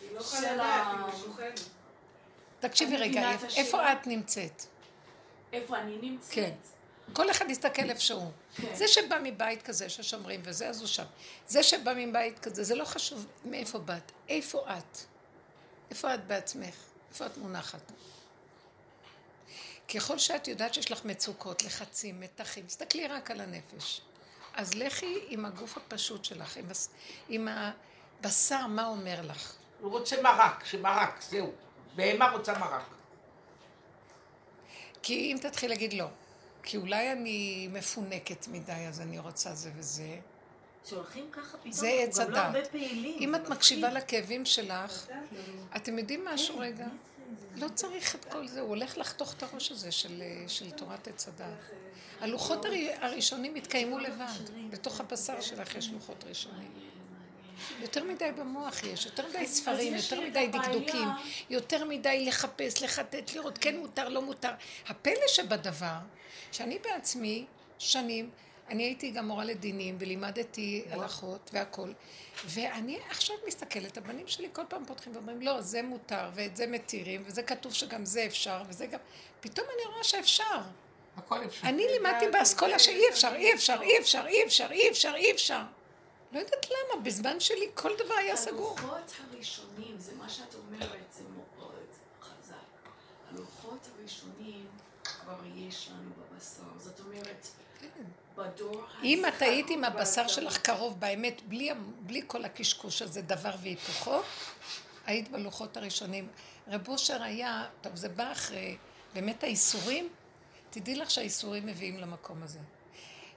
היא לא של יכולה לדעת, היא משוחדת. תקשיבי אני רגע, את איפה. את נמצאת? איפה אני נמצאת. כן. כל אחד יסתכל איפה שהוא. כן. זה שבא מבית כזה ששומרים וזה, אז הוא שם. זה שבא מבית כזה, זה לא חשוב מאיפה באת. איפה את? איפה את בעצמך? איפה את מונחת? ככל שאת יודעת שיש לך מצוקות, לחצים, מתחים, תסתכלי רק על הנפש. אז לכי עם הגוף הפשוט שלך, עם, הס... עם הבשר, מה אומר לך? הוא רוצה מרק, שמרק, זהו. בהמה רוצה מרק. כי אם תתחיל להגיד לא, כי אולי אני מפונקת מדי, אז אני רוצה זה וזה, שהולכים ככה פתאום, זה עץ לא הדת. אם את. מקשיבה לכאבים שלך, אתם יודעים משהו רגע? לא צריך את כל זה, הוא הולך לחתוך את הראש הזה של, של תורת עץ הדת. הלוחות הראשונים התקיימו לבד, בתוך הבשר שלך יש לוחות ראשונים. יותר מדי במוח יש, יותר מדי ספרים, יותר מדי. דקדוקים, יותר מדי לחפש, לחטט, לראות כן מותר, לא מותר. הפלא שבדבר, שאני בעצמי, שנים, אני הייתי גם מורה לדינים ולימדתי הלכות והכול, ואני עכשיו מסתכלת, הבנים שלי כל פעם פותחים ואומרים, לא, זה מותר, ואת זה מתירים, וזה כתוב שגם זה אפשר, וזה גם... פתאום אני רואה שאפשר. הכל אפשר. אני לימדתי באסכולה שאי אפשר, אי אפשר, אי אפשר, אי אפשר, אי אפשר, אי אפשר. לא יודעת למה, בזמן שלי כל דבר היה סגור. הלוחות הראשונים, זה מה שאת אומרת, זה מאוד חזק. הלוחות הראשונים כבר יש לנו בבשר. זאת אומרת. אם את היית עם הבשר שלך קרוב באמת, בלי, בלי כל הקשקוש הזה, דבר והיפוכו, היית בלוחות הראשונים. רב אושר היה, טוב, זה בא אחרי באמת האיסורים, תדעי לך שהאיסורים מביאים למקום הזה.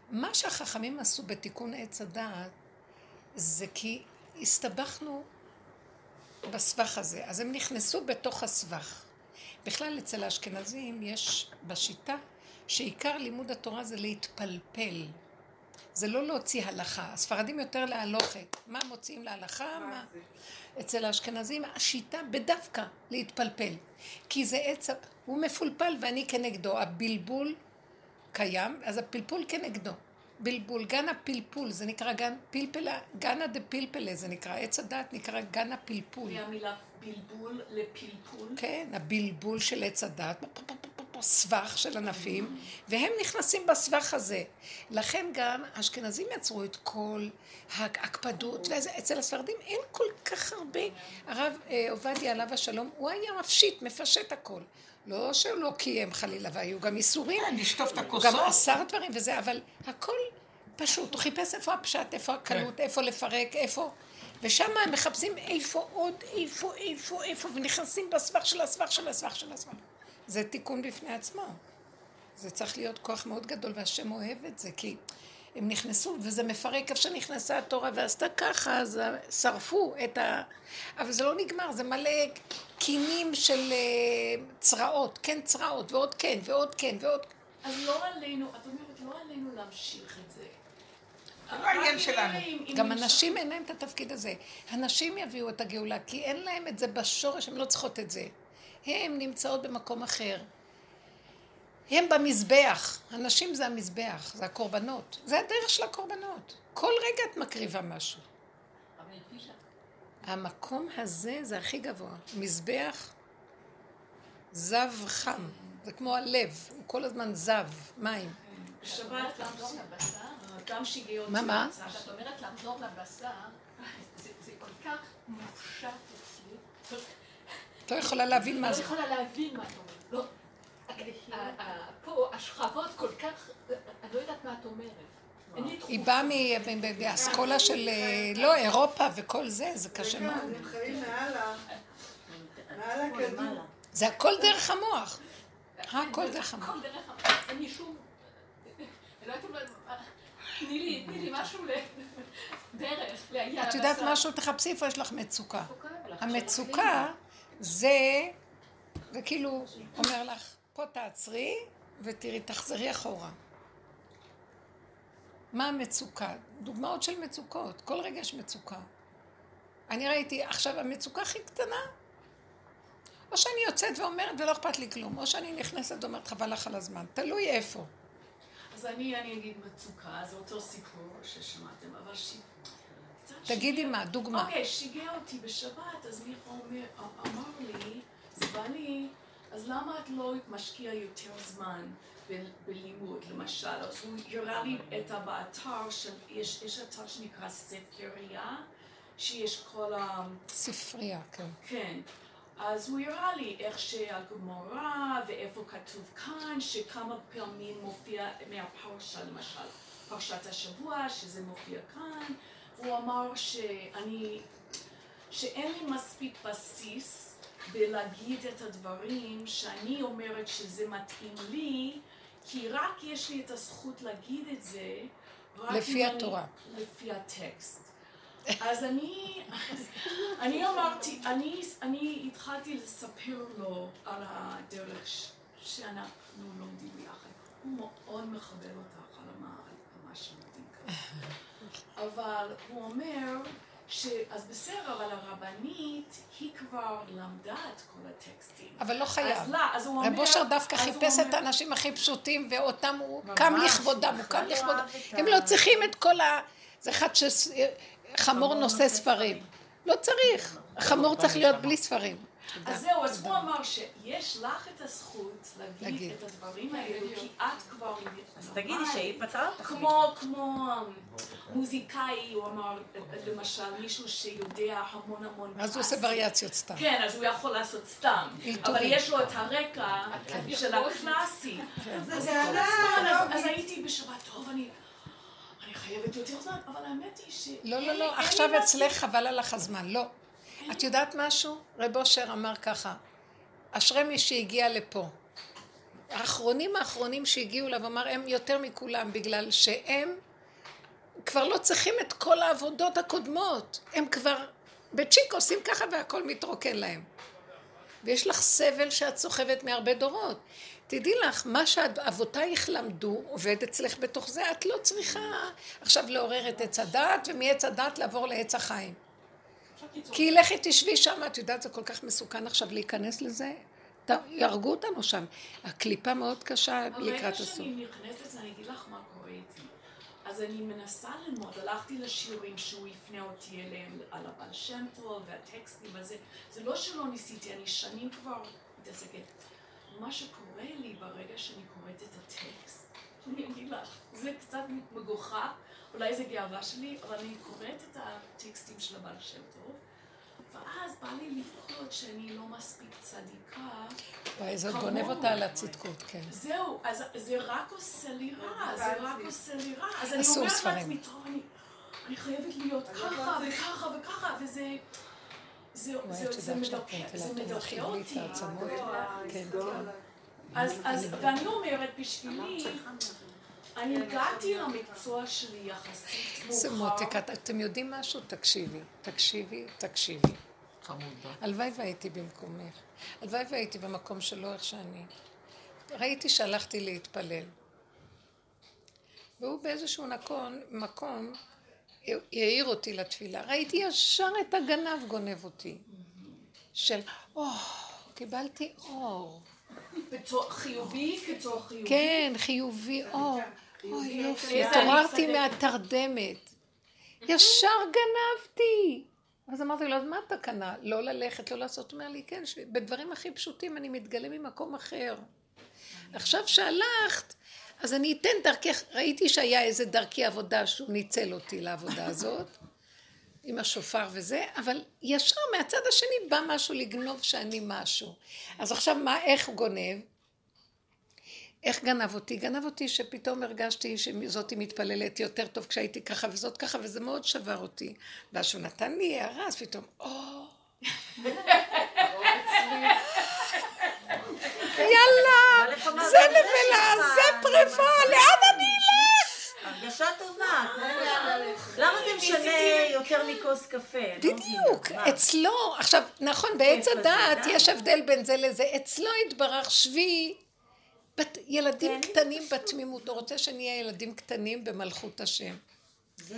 מה שהחכמים עשו בתיקון עץ הדעת, זה כי הסתבכנו בסבך הזה, אז הם נכנסו בתוך הסבך. בכלל אצל האשכנזים יש בשיטה שעיקר לימוד התורה זה להתפלפל. זה לא להוציא הלכה. הספרדים יותר להלוכת. מה מוציאים להלכה? מה? אצל האשכנזים השיטה בדווקא להתפלפל. כי זה עץ, הוא מפולפל ואני כנגדו. הבלבול קיים, אז הפלפול כנגדו. בלבול, גן הפלפול, זה נקרא גן פלפלה, גנה דה פלפלה, זה נקרא, עץ הדת נקרא גן הפלפול. מהמילה בלבול לפלפול. כן, הבלבול של עץ הדת, סבך של ענפים, והם נכנסים בסבך הזה. לכן גם האשכנזים יצרו את כל ההקפדות, ואצל הספרדים אין כל כך הרבה. הרב אה, עובדיה עליו השלום, הוא היה מפשיט, מפשט הכל. לא שהוא לא קיים חלילה, והיו גם איסורים. כן, לשטוף את הכוסות. גם אסר דברים וזה, אבל הכל פשוט. הוא חיפש איפה הפשט, איפה הקלות, איפה לפרק, איפה... ושם הם מחפשים איפה עוד, איפה, איפה, איפה, ונכנסים בסבך של הסבך של הסבך של הסבך. זה תיקון בפני עצמו. זה צריך להיות כוח מאוד גדול, והשם אוהב את זה, כי הם נכנסו, וזה מפרק איפה שנכנסה התורה ועשתה ככה, אז שרפו את ה... אבל זה לא נגמר, זה מלא קינים של אה, צרעות, כן צרעות, ועוד כן, ועוד כן, ועוד... אז לא עלינו, את אומרת לא לא עלינו להמשיך את זה. זה לא העניין שלנו. גם הנשים אין להם את התפקיד הזה. הנשים יביאו את הגאולה, כי אין להם את זה בשורש, הן לא צריכות את זה. הן נמצאות במקום אחר. הם במזבח. הנשים זה המזבח, זה הקורבנות. זה הדרך של הקורבנות. כל רגע את מקריבה משהו. המקום הזה זה הכי גבוה. מזבח זב חם. זה כמו הלב, הוא כל הזמן זב, מים. בשבת גם שיגעון. מה, מה? כשאת אומרת לחזור לבשר, זה כל כך מופשט אצלי. את לא יכולה להבין מה לא זה. יכולה להבין מה את אומרת. לא. פה השכבות כל כך, אני לא יודעת מה את אומרת. היא. באה מאסכולה של, אה, לא, אירופה וכל זה, זה קשה מאוד. הם חיים מעל הכדור. זה הכל דרך המוח. הכל דרך המוח. הכל דרך המוח. אין לי שום... לא. תני לי, תני לי משהו לדרך, להגיע את יודעת. משהו? תחפשי איפה יש לך. מצוקה, המצוקה זה, זה כאילו אומר לך, פה תעצרי ותראי, תחזרי אחורה. מה המצוקה? דוגמאות של מצוקות. כל רגע יש מצוקה. אני ראיתי, עכשיו המצוקה הכי קטנה, או שאני יוצאת ואומרת ולא אכפת לי כלום, או שאני נכנסת ואומרת חבל לך על הזמן. תלוי איפה. אז אני, אני אגיד מצוקה, זה אותו סיפור ששמעתם, אבל ש... תגידי מה, דוגמה. אוקיי, שיגע אותי בשבת, אז מיכה אמר לי, זה בא לי, אז למה את לא משקיעה יותר זמן בלימוד, למשל? אז הוא הראה לי את באתר, יש אתר שנקרא ספרייה, שיש כל ה... ספרייה, כן. כן. אז הוא הראה לי איך שהגמרא ואיפה כתוב כאן, שכמה פעמים מופיע מהפרשה למשל, פרשת השבוע, שזה מופיע כאן, והוא אמר שאני, שאין לי מספיק בסיס בלהגיד את הדברים שאני אומרת שזה מתאים לי, כי רק יש לי את הזכות להגיד את זה, לפי אם אני- התורה. לפי הטקסט. אז אני, אני אמרתי, אני, אני התחלתי לספר לו על הדרך ש- שאנחנו לומדים ביחד. הוא מאוד מכבד אותך על מה, מה שלומדים כאן. אבל הוא אומר, ש... אז בסדר, אבל הרבנית, היא כבר למדה את כל הטקסטים. אבל לא אז חייב. לא, אז הוא אומר... רב אושר דווקא אז חיפש אומר- את האנשים הכי פשוטים, ואותם הוא קם ממש, לכבודם, הוא קם לא לכבודם. הם לא צריכים את כל ה... זה אחד שחמור נושא ספרים. לא צריך. חמור צריך להיות בלי ספרים. אז זהו, אז הוא אמר שיש לך את הזכות להגיד. את הדברים האלו, כי את כבר... אז תגידי שהיא פתרה אותך. כמו, כמו um, מוזיקאי, הוא אמר, למשל, מישהו שיודע המון המון אז הוא עושה. וריאציות סתם. כן, אז הוא יכול לעשות סתם. אבל יש לו את הרקע של הקלאסי. זה אז הייתי בשבת, טוב, אני... אני חייבת יותר זמן, אבל האמת היא ש... לא, לא, לא, עכשיו אצלך חבל על הזמן. לא. את יודעת משהו? רב אושר אמר ככה, אשרי מי שהגיע לפה. האחרונים האחרונים שהגיעו אליו, אמר, הם יותר מכולם, בגלל שהם כבר לא צריכים את כל העבודות הקודמות. הם כבר בצ'יק עושים ככה והכל מתרוקן להם. ויש לך סבל שאת סוחבת מהרבה דורות. תדעי לך, מה שאבותייך למדו עובד אצלך בתוך זה, את לא צריכה עכשיו לעורר את עץ הדת, ומעץ הדת לעבור לעץ החיים. כי לכי תשבי שם, את יודעת, זה כל כך מסוכן עכשיו להיכנס לזה, יהרגו אותנו שם. הקליפה מאוד קשה לקראת הסוף. שאני נכנסת, אני אגיד לך מה קורה איתי. אז אני מנסה ללמוד, הלכתי לשיעורים שהוא הפנה אותי אליהם, על הבעל שם טוב והטקסטים וזה. זה לא שלא ניסיתי, אני שנים כבר מתעסקת. מה שקורה לי ברגע שאני קוראת את הטקסט, אני אגיד לך, זה קצת מגוחך, אולי זה גאווה שלי, אבל אני קוראת את הטקסטים של הבעל שם טוב, ואז בא לי לבכות שאני לא מספיק צדיקה. וואי, זאת כמוהו. גונב אותה על הצדקות, כן. זהו, אז זה רק עושה לי רע, זה רק עושה לי רע. אז אני אומרת. לעצמי, טוב, אני, חייבת להיות ככה וככה וככה, וזה... זה, זה, זה מדכא, זה אותי. העצמות? כן, כן. אז, אז, ואני אומרת, בשבילי, אני הגעתי למקצוע שלי יחסית זה מאוחר. מותק, את- אתם יודעים משהו? תקשיבי, תקשיבי, תקשיבי. הלוואי והייתי במקומך. הלוואי והייתי במקום שלא איך שאני. ראיתי שהלכתי להתפלל. והוא באיזשהו נקון, מקום העיר אותי לתפילה. ראיתי ישר את הגנב גונב אותי. של, או, קיבלתי אור. חיובי כתור חיובי. כן, חיובי אור. אוי יופי, התעוררתי מהתרדמת. ישר גנבתי. אז אמרתי לו, אז מה התקנה? לא ללכת, לא לעשות. אומר לי, כן, בדברים הכי פשוטים אני מתגלה ממקום אחר. עכשיו שהלכת, אז אני אתן דרכך, ראיתי שהיה איזה דרכי עבודה שהוא ניצל אותי לעבודה הזאת, עם השופר וזה, אבל ישר מהצד השני בא משהו לגנוב שאני משהו. אז עכשיו מה, איך הוא גונב? איך גנב אותי? גנב אותי שפתאום הרגשתי שזאתי מתפללת יותר טוב כשהייתי ככה וזאת ככה, וזה מאוד שבר אותי. ואז שהוא נתן לי הערה, אז פתאום, או... יאללה, זה נבלה, זה פריפה, לאן אלך? הרגשה טובה. למה זה משנה יותר מכוס קפה? לא בדיוק, אצלו, עכשיו, נכון, בעץ הדעת יש הבדל בין זה לזה, אצלו התברך שבי בת, ילדים כן. קטנים בתמימות, הוא רוצה שנהיה ילדים קטנים במלכות השם. זהו.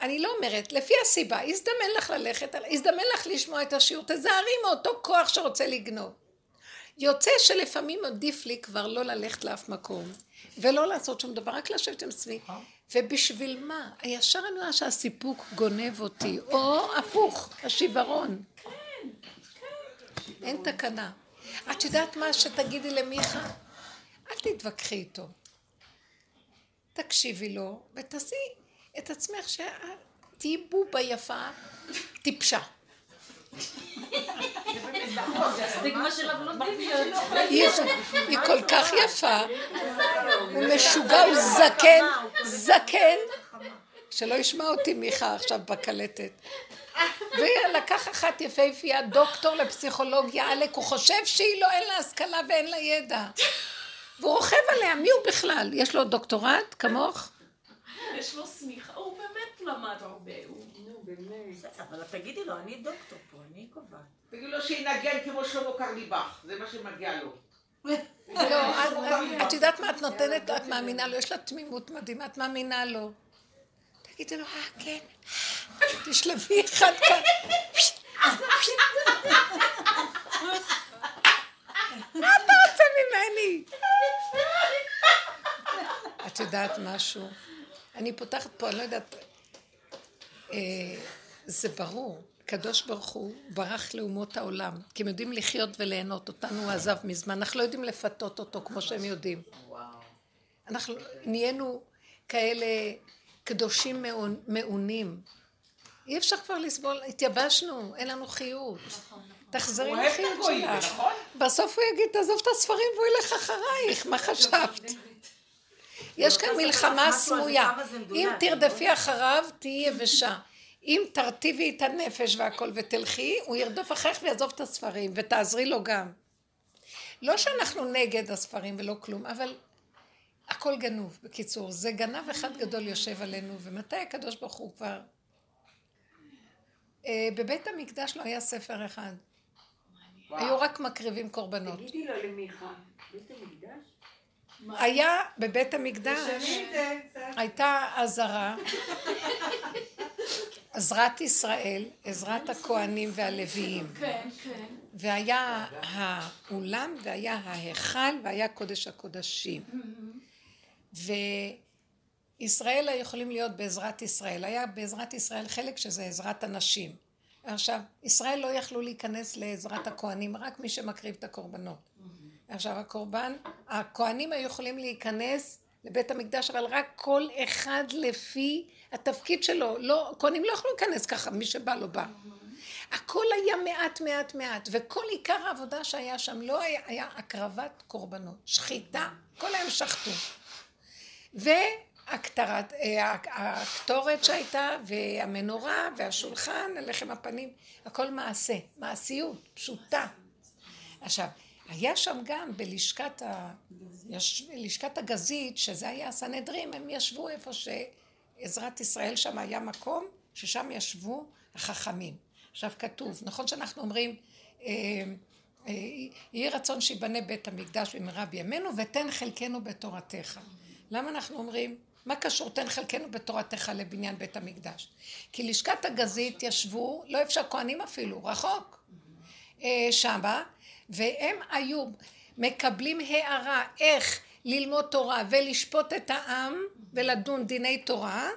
אני לא אומרת, לפי הסיבה, הזדמן לך ללכת, הזדמן לך לשמוע את השיעור, תזהרי מאותו כוח שרוצה לגנוב. יוצא שלפעמים עדיף לי כבר לא ללכת לאף מקום, ולא לעשות שום דבר, רק לשבת עם עצמי. ובשביל מה? הישר אני רואה שהסיפוק גונב אותי, או הפוך, השיוורון. אין תקנה. את יודעת מה שתגידי למיכה? אל תתווכחי איתו. תקשיבי לו, ותעשי את עצמך שתהיי בובה יפה, טיפשה. היא כל כך יפה, הוא משוגע, הוא זקן, זקן, שלא ישמע אותי מיכה עכשיו בקלטת. ולקח אחת יפהפייה, דוקטור לפסיכולוגיה, עלק, הוא חושב שהיא לא, אין לה השכלה ואין לה ידע. והוא רוכב עליה, מי הוא בכלל? יש לו דוקטורט כמוך? יש לו סמיכה, הוא באמת למד הרבה. נו, באמת. אבל תגידי לו, אני דוקטור אני קובעת. תגידי לו שינגן כמו שלמה קרליבך, זה מה שמגיע לו. לא, את יודעת מה את נותנת את מאמינה לו, יש לה תמימות מדהימה, את מאמינה לו. תגידי לו, אה, כן, תשלבי אחד כאן. מה אתה רוצה ממני? את יודעת משהו? אני פותחת פה, אני לא יודעת, אה, זה ברור, קדוש ברוך הוא ברח לאומות העולם, כי הם יודעים לחיות וליהנות, אותנו הוא עזב מזמן, אנחנו לא יודעים לפתות אותו כמו שהם יודעים. אנחנו נהיינו כאלה קדושים מעונים. אי אפשר כבר לסבול, התייבשנו, אין לנו חיות. תחזרי לחיות שלך. נכון? בסוף הוא יגיד, תעזוב את הספרים והוא ילך אחרייך, מה חשבת? יש כאן מלחמה סמויה. אם תרדפי אחריו, תהיי יבשה. אם תרטיבי את הנפש והכל ותלכי, הוא ירדוף אחריך ויעזוב את הספרים, ותעזרי לו גם. לא שאנחנו נגד הספרים ולא כלום, אבל הכל גנוב, בקיצור. זה גנב אחד גדול יושב עלינו, ומתי הקדוש ברוך הוא כבר... אה, בבית המקדש לא היה ספר אחד. היו רק מקריבים קורבנות. תגידי לו למיכה, בית המקדש? היה בבית המקדש, הייתה עזרה, עזרת ישראל, עזרת הכוהנים והלוויים. כן, כן. והיה האולם, והיה ההיכל, והיה קודש הקודשים. וישראל יכולים להיות בעזרת ישראל. היה בעזרת ישראל חלק שזה עזרת הנשים. עכשיו, ישראל לא יכלו להיכנס לעזרת הכוהנים, רק מי שמקריב את הקורבנות. עכשיו, הקורבן, הכוהנים היו יכולים להיכנס לבית המקדש, אבל רק כל אחד לפי התפקיד שלו. לא, כהנים לא יכלו להיכנס ככה, מי שבא לא בא. הכל היה מעט מעט מעט, וכל עיקר העבודה שהיה שם לא היה, היה הקרבת קורבנות, שחיטה, כל היום שחטו. הקטרת, אה, הקטורת שהייתה, והמנורה, והשולחן, הלחם הפנים, הכל מעשה, מעשיות, פשוטה. עכשיו, היה שם גם בלשכת ה... יש... לשכת הגזית, שזה היה הסנהדרין, הם ישבו איפה שעזרת ישראל שם היה מקום, ששם ישבו החכמים. עכשיו כתוב, נכון שאנחנו אומרים, אה, אה, יהי רצון שיבנה בית המקדש במהרה בימינו, ותן חלקנו בתורתך. למה אנחנו אומרים מה קשור תן חלקנו בתורתך לבניין בית המקדש? כי לשכת הגזית ישבו, לא אפשר כהנים אפילו, רחוק, אה, שמה, והם היו מקבלים הערה איך ללמוד תורה ולשפוט את העם ולדון דיני תורה,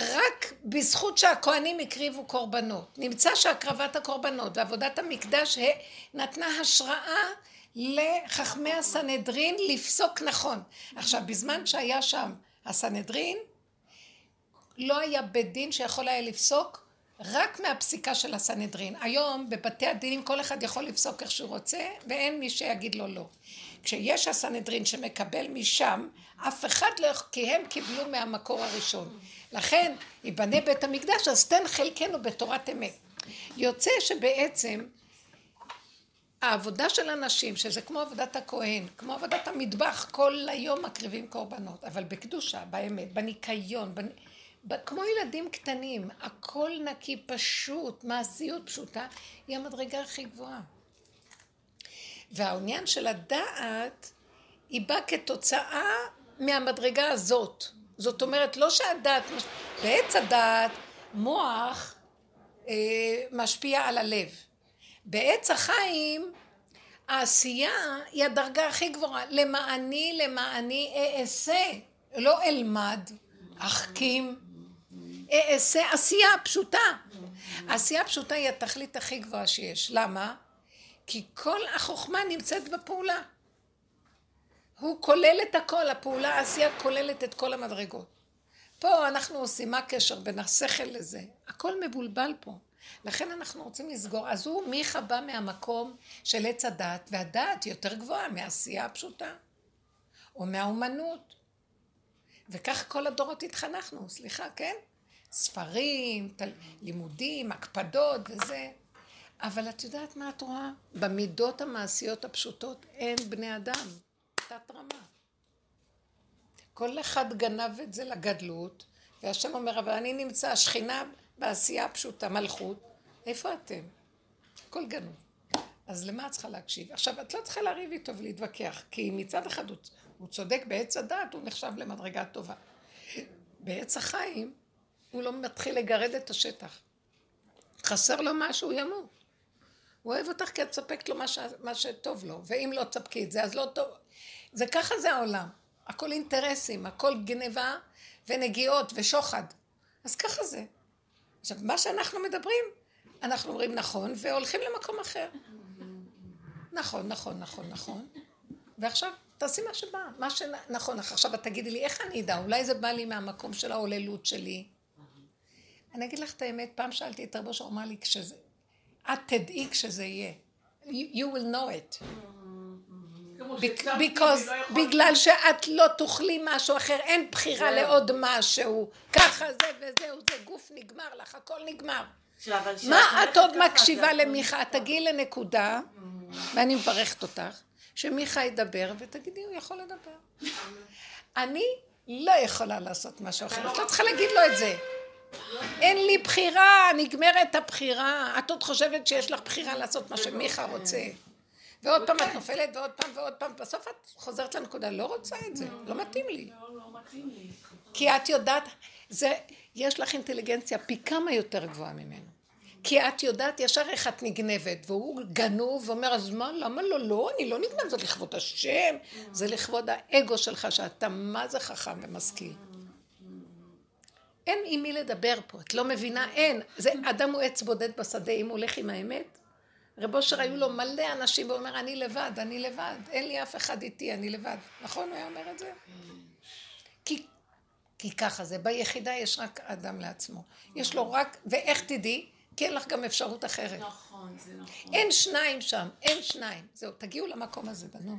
רק בזכות שהכהנים הקריבו קורבנות. נמצא שהקרבת הקורבנות ועבודת המקדש נתנה השראה לחכמי הסנהדרין לפסוק נכון. עכשיו, בזמן שהיה שם הסנהדרין, לא היה בית דין שיכול היה לפסוק רק מהפסיקה של הסנהדרין. היום בבתי הדינים כל אחד יכול לפסוק איך שהוא רוצה ואין מי שיגיד לו לא. כשיש הסנהדרין שמקבל משם, אף אחד לא כי הם קיבלו מהמקור הראשון. לכן, ייבנה בית המקדש, אז תן חלקנו בתורת אמת. יוצא שבעצם העבודה של אנשים, שזה כמו עבודת הכהן, כמו עבודת המטבח, כל היום מקריבים קורבנות, אבל בקדושה, באמת, בניקיון, בנ... כמו ילדים קטנים, הכל נקי, פשוט, מעשיות פשוטה, היא המדרגה הכי גבוהה. והעניין של הדעת, היא באה כתוצאה מהמדרגה הזאת. זאת אומרת, לא שהדעת, בעץ הדעת, מוח אה, משפיע על הלב. בעץ החיים, העשייה היא הדרגה הכי גבוהה. למעני, למעני אעשה, לא אלמד, אחכים, אעשה עשייה פשוטה. עשייה פשוטה היא התכלית הכי גבוהה שיש. למה? כי כל החוכמה נמצאת בפעולה. הוא כולל את הכל, הפעולה העשייה כוללת את כל המדרגות. פה אנחנו עושים, מה הקשר בין השכל לזה? הכל מבולבל פה. לכן אנחנו רוצים לסגור. אז הוא, מיכה בא מהמקום של עץ הדת, והדת יותר גבוהה מהעשייה הפשוטה, או מהאומנות. וכך כל הדורות התחנכנו, סליחה, כן? ספרים, תל... לימודים, הקפדות וזה. אבל את יודעת מה את רואה? במידות המעשיות הפשוטות אין בני אדם. תת רמה. כל אחד גנב את זה לגדלות, והשם אומר, אבל אני נמצא, השכינה בעשייה הפשוטה, מלכות, איפה אתם? הכל גנוב. אז למה את צריכה להקשיב? עכשיו, את לא צריכה לריב איתו ולהתווכח, כי מצד אחד הוא, הוא צודק בעץ הדת, הוא נחשב למדרגה טובה. בעץ החיים, הוא לא מתחיל לגרד את השטח. חסר לו משהו, הוא ימות. הוא אוהב אותך כי את מספקת לו מה, ש... מה שטוב לו, ואם לא תספקי את זה, אז לא טוב. זה ככה זה העולם. הכל אינטרסים, הכל גניבה ונגיעות ושוחד. אז ככה זה. עכשיו, מה שאנחנו מדברים, אנחנו אומרים נכון, והולכים למקום אחר. נכון, נכון, נכון, נכון. ועכשיו, תעשי מה שבא, מה שנכון לך. עכשיו, את תגידי לי, איך אני אדע? אולי זה בא לי מהמקום של ההוללות שלי. אני אגיד לך את האמת, פעם שאלתי את רבו שהוא אמר לי, כשזה, את תדעי כשזה יהיה. You will know it. because, לא בגלל שאת לא תאכלי משהו אחר, אין בחירה לעוד משהו. ככה זה וזהו, זה גוף נגמר לך, הכל נגמר. מה את עוד מקשיבה למיכה? תגיעי לנקודה, ואני מברכת אותך, שמיכה ידבר, ותגידי, הוא יכול לדבר. אני לא יכולה לעשות משהו אחר, את לא צריכה להגיד לו את זה. אין לי בחירה, נגמרת הבחירה. את עוד חושבת שיש לך בחירה לעשות מה שמיכה רוצה. ועוד פעם את נופלת, ועוד פעם ועוד פעם, בסוף את חוזרת לנקודה, לא רוצה את זה, לא מתאים לי. לא, לא מתאים לי. כי את יודעת, זה, יש לך אינטליגנציה פי כמה יותר גבוהה ממנו. כי את יודעת ישר איך את נגנבת, והוא גנוב ואומר, אז מה, למה לא? לא, אני לא נגנב, זה לכבוד השם, זה לכבוד האגו שלך, שאתה מה זה חכם ומשכיל. אין עם מי לדבר פה, את לא מבינה, אין. זה, אדם הוא עץ בודד בשדה, אם הוא הולך עם האמת. רב אושר היו לו מלא אנשים, והוא אומר, אני לבד, אני לבד, אין לי אף אחד איתי, אני לבד. נכון הוא היה אומר את זה? כי, כי ככה זה, ביחידה יש רק אדם לעצמו. יש לו רק, ואיך תדעי? כי אין לך גם אפשרות אחרת. נכון, זה נכון. אין שניים שם, אין שניים. זהו, תגיעו למקום הזה, בנו.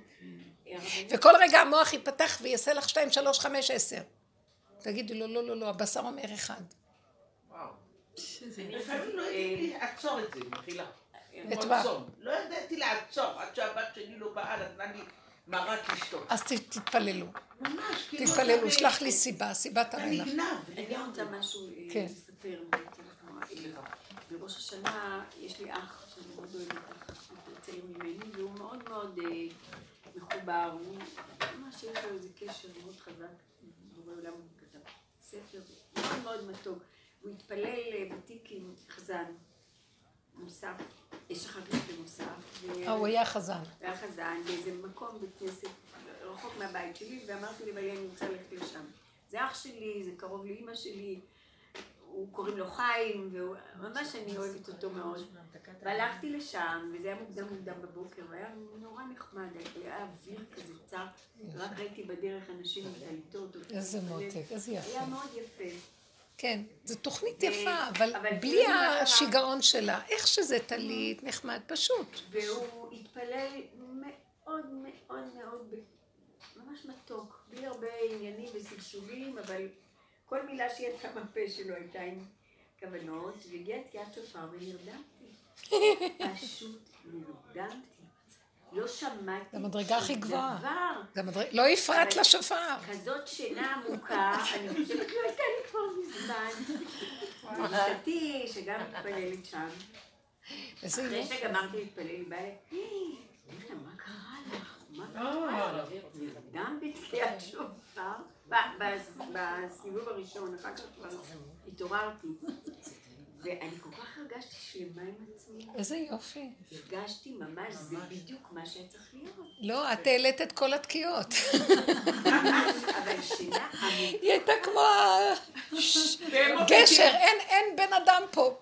וכל רגע המוח ייפתח ויעשה לך שתיים, שלוש, חמש, עשר. תגידי לו, לא, לא, לא, הבשר אומר אחד. וואו. לפעמים לא ידעתי לעצור את זה, מחילה. את מה? לא ידעתי לעצור, עד שהבת שלי לא באה, נתנה לי מרק לשתות. אז תתפללו. ממש, כאילו... תתפללו, שלח לי סיבה, סיבת אני המלח. נגנב. אני רוצה משהו אה, כן. לספר. בראש השנה יש לי אח שאני מאוד אוהבת, אח צעיר ממני, והוא מאוד מאוד אה, מחובר, הוא ממש יש לו איזה קשר מאוד חזק. ספר מאוד מאוד מתוק. הוא התפלל אה, ותיק עם חזן, מוסף, שכחתי את המוסף. אה, הוא היה חזן. הוא היה חזן באיזה מקום בית כנסת רחוק מהבית שלי, ואמרתי לבעלי אני רוצה ללכת לשם. זה אח שלי, זה קרוב לאימא שלי, הוא קוראים לו חיים, וממש אני אוהבת אותו מאוד. והלכתי לשם, וזה היה מוקדם מוקדם בבוקר, והיה נורא נחמד, היה אוויר כזה צר, רק ראיתי בדרך אנשים עם טליתות. איזה מותק, איזה יפה. היה מאוד יפה. כן, זו תוכנית יפה, אבל בלי השיגעון שלה. איך שזה טלית, נחמד, פשוט. והוא התפלל מאוד מאוד מאוד, ממש מתוק, בלי הרבה עניינים וסלסולים, אבל כל מילה שיצאה מהפה שלו הייתה עם כוונות, והגיעה תקיעת שופר ונרדמתי. פשוט נרדמתי. לא שמעתי זה המדרגה הכי גבוהה. לא הפרעת לשופר. כזאת שינה עמוקה, אני חושבת לא הייתה לי כבר מזמן. גיסתי, שגם מתפללת שם. אחרי שגמרתי להתפלל, היא באה לי, מה קרה לך? מה קרה לך? נרדם בתקיעת שופר. בסיבוב הראשון, אחר כך כבר התעוררתי. ואני כל כך הרגשתי שלמה עם עצמי. איזה יופי. הרגשתי ממש, זה בדיוק מה שהיה צריך להיות. לא, את העלית את כל התקיעות. אבל שינה היא הייתה כמו גשר, אין בן אדם פה,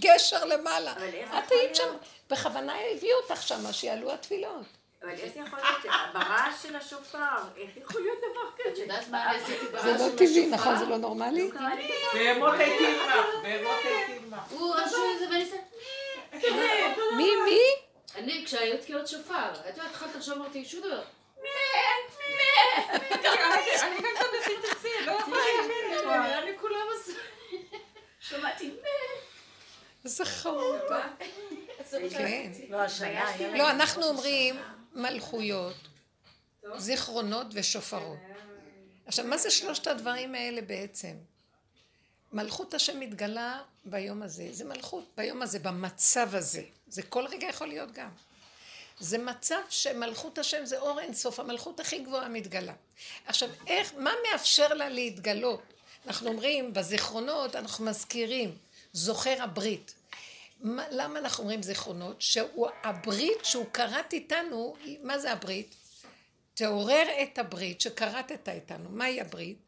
גשר למעלה. את היית שם, בכוונה הביאו אותך שם, שיעלו התפילות. אבל איך יכול להיות, ברעש של השופר, איך יכול להיות דבר כזה? את יודעת מה עשיתי ברעש של השופר? זה לא טבעי, נכון? זה לא נורמלי? בהמות הייתי עמך, בהמות הייתי עמך. הוא רשום את זה ואני עושה... מי, מי? אני, כשהיו תקיעות שופר, את יודעת, התחלת לחשוב, אמרתי, שום דבר. אני גם כאן מכין תקציב, לא יכולה להאמין. נראה לי כולם עשו. שמעתי איזה חמודה. כן. לא, אנחנו אומרים מלכויות, זיכרונות ושופרות. עכשיו, מה זה שלושת הדברים האלה בעצם? מלכות השם מתגלה ביום הזה, זה מלכות, ביום הזה, במצב הזה. זה כל רגע יכול להיות גם. זה מצב שמלכות השם זה אור אינסוף, המלכות הכי גבוהה מתגלה. עכשיו, איך, מה מאפשר לה להתגלות? אנחנו אומרים, בזיכרונות אנחנו מזכירים, זוכר הברית. מה, למה אנחנו אומרים זיכרונות? שהוא הברית שהוא כרת איתנו, מה זה הברית? תעורר את הברית שכרתת איתנו. מהי הברית?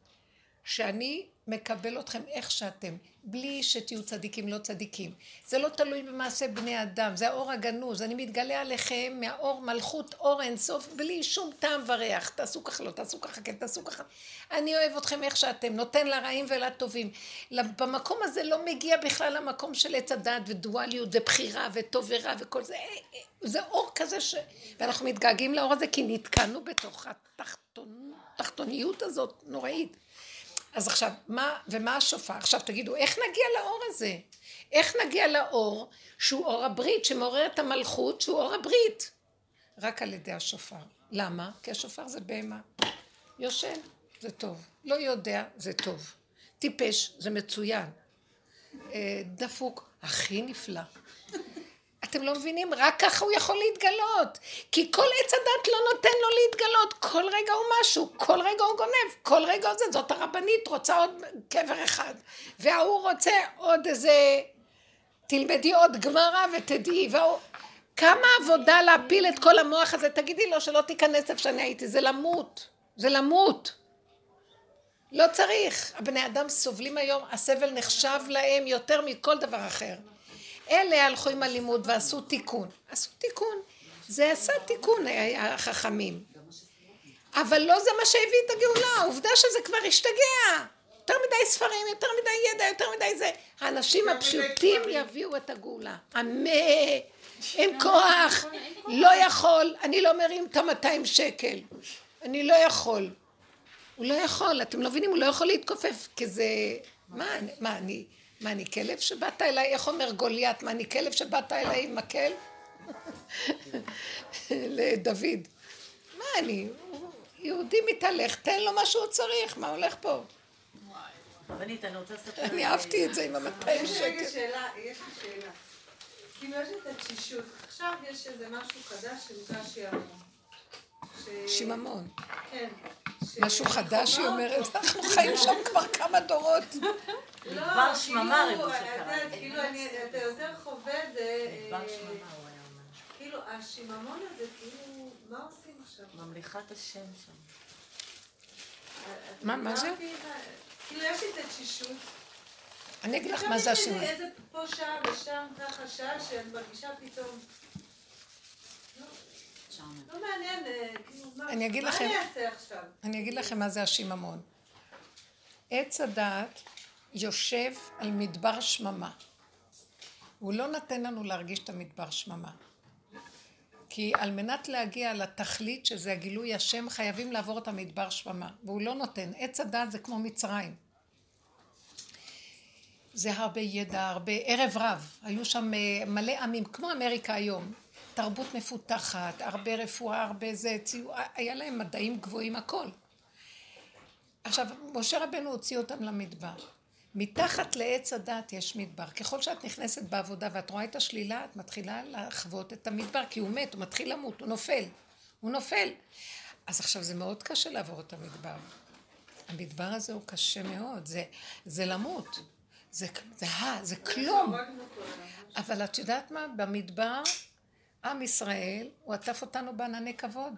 שאני מקבל אתכם איך שאתם, בלי שתהיו צדיקים לא צדיקים. זה לא תלוי במעשה בני אדם, זה האור הגנוז, אני מתגלה עליכם מהאור מלכות אור אינסוף, בלי שום טעם וריח, תעשו ככה לא, תעשו ככה כן, תעשו ככה. אני אוהב אתכם איך שאתם, נותן לרעים ולטובים. במקום הזה לא מגיע בכלל למקום של עץ הדת ודואליות ובחירה וטוב ורע וכל זה, זה אור כזה ש... ואנחנו מתגעגעים לאור הזה כי נתקענו בתוך התחתוניות הזאת נוראית. אז עכשיו, מה, ומה השופר? עכשיו תגידו, איך נגיע לאור הזה? איך נגיע לאור שהוא אור הברית, שמעורר את המלכות, שהוא אור הברית? רק על ידי השופר. למה? כי השופר זה בהמה. יושן, זה טוב. לא יודע, זה טוב. טיפש, זה מצוין. אה, דפוק, הכי נפלא. אתם לא מבינים? רק ככה הוא יכול להתגלות. כי כל עץ הדת לא נותן לו להתגלות. כל רגע הוא משהו, כל רגע הוא גונב, כל רגע הוא זה. זאת הרבנית רוצה עוד קבר אחד. וההוא רוצה עוד איזה... תלמדי עוד גמרא ותדעי. והוא... כמה עבודה להפיל את כל המוח הזה. תגידי לו שלא תיכנס איפה שאני הייתי. זה למות. זה למות. לא צריך. הבני אדם סובלים היום, הסבל נחשב להם יותר מכל דבר אחר. אלה הלכו עם הלימוד ועשו תיקון. עשו תיקון. זה עשה תיקון החכמים. אבל לא זה מה שהביא את הגאולה, העובדה שזה כבר השתגע. יותר מדי ספרים, יותר מדי ידע, יותר מדי זה. האנשים הפשוטים יביאו את הגאולה. אמה, אין כוח, לא יכול, אני לא מרים את המאתיים שקל. אני לא יכול. הוא לא יכול, אתם לא מבינים, הוא לא יכול להתכופף, כי זה... מה, מה, אני... מה, אני כלב שבאת אליי? איך אומר גוליית? מה, אני כלב שבאת אליי עם מקל? לדוד. מה אני? יהודי מתהלך, תן לו מה שהוא צריך, מה הולך פה? רבנית, אני רוצה לספר... אני אהבתי את זה עם המאתיים שקל. יש לי שאלה. כאילו יש את התשישות. עכשיו יש איזה משהו חדש שנקרא שיעמום. שיממון. כן. משהו חדש היא אומרת, אנחנו חיים שם כבר כמה דורות. לא, מדבר שממה ריבו שקרה. כאילו, אתה יותר חווה את זה... מדבר שממה הוא היה אומר. כאילו, השיממון הזה, כאילו, מה עושים עכשיו? ממליכת השם שם. מה, מה זה? כאילו, יש לי את התשישות. אני אגיד לך מה זה השיממון. איזה פה שעה ושם ככה שעה שאני מרגישה פתאום... לא מעניין, אה, כאילו, מה אני אעשה עכשיו? אני אגיד לכם מה זה השיממון. עץ הדעת יושב על מדבר שממה. הוא לא נותן לנו להרגיש את המדבר שממה. כי על מנת להגיע לתכלית שזה הגילוי השם חייבים לעבור את המדבר שממה והוא לא נותן. עץ הדעת זה כמו מצרים. זה הרבה ידע, הרבה ערב רב. היו שם אה, מלא עמים, כמו אמריקה היום. תרבות מפותחת, הרבה רפואה, הרבה זה, ציור, היה להם מדעים גבוהים, הכל. עכשיו, משה רבנו הוציא אותם למדבר. מתחת לעץ הדת יש מדבר. ככל שאת נכנסת בעבודה ואת רואה את השלילה, את מתחילה לחוות את המדבר, כי הוא מת, הוא מתחיל למות, הוא נופל. הוא נופל. אז עכשיו זה מאוד קשה לעבור את המדבר. המדבר הזה הוא קשה מאוד, זה, זה למות. זה, זה, זה, זה כלום. אבל את יודעת מה? במדבר עם ישראל, הוא עטף אותנו בענני כבוד,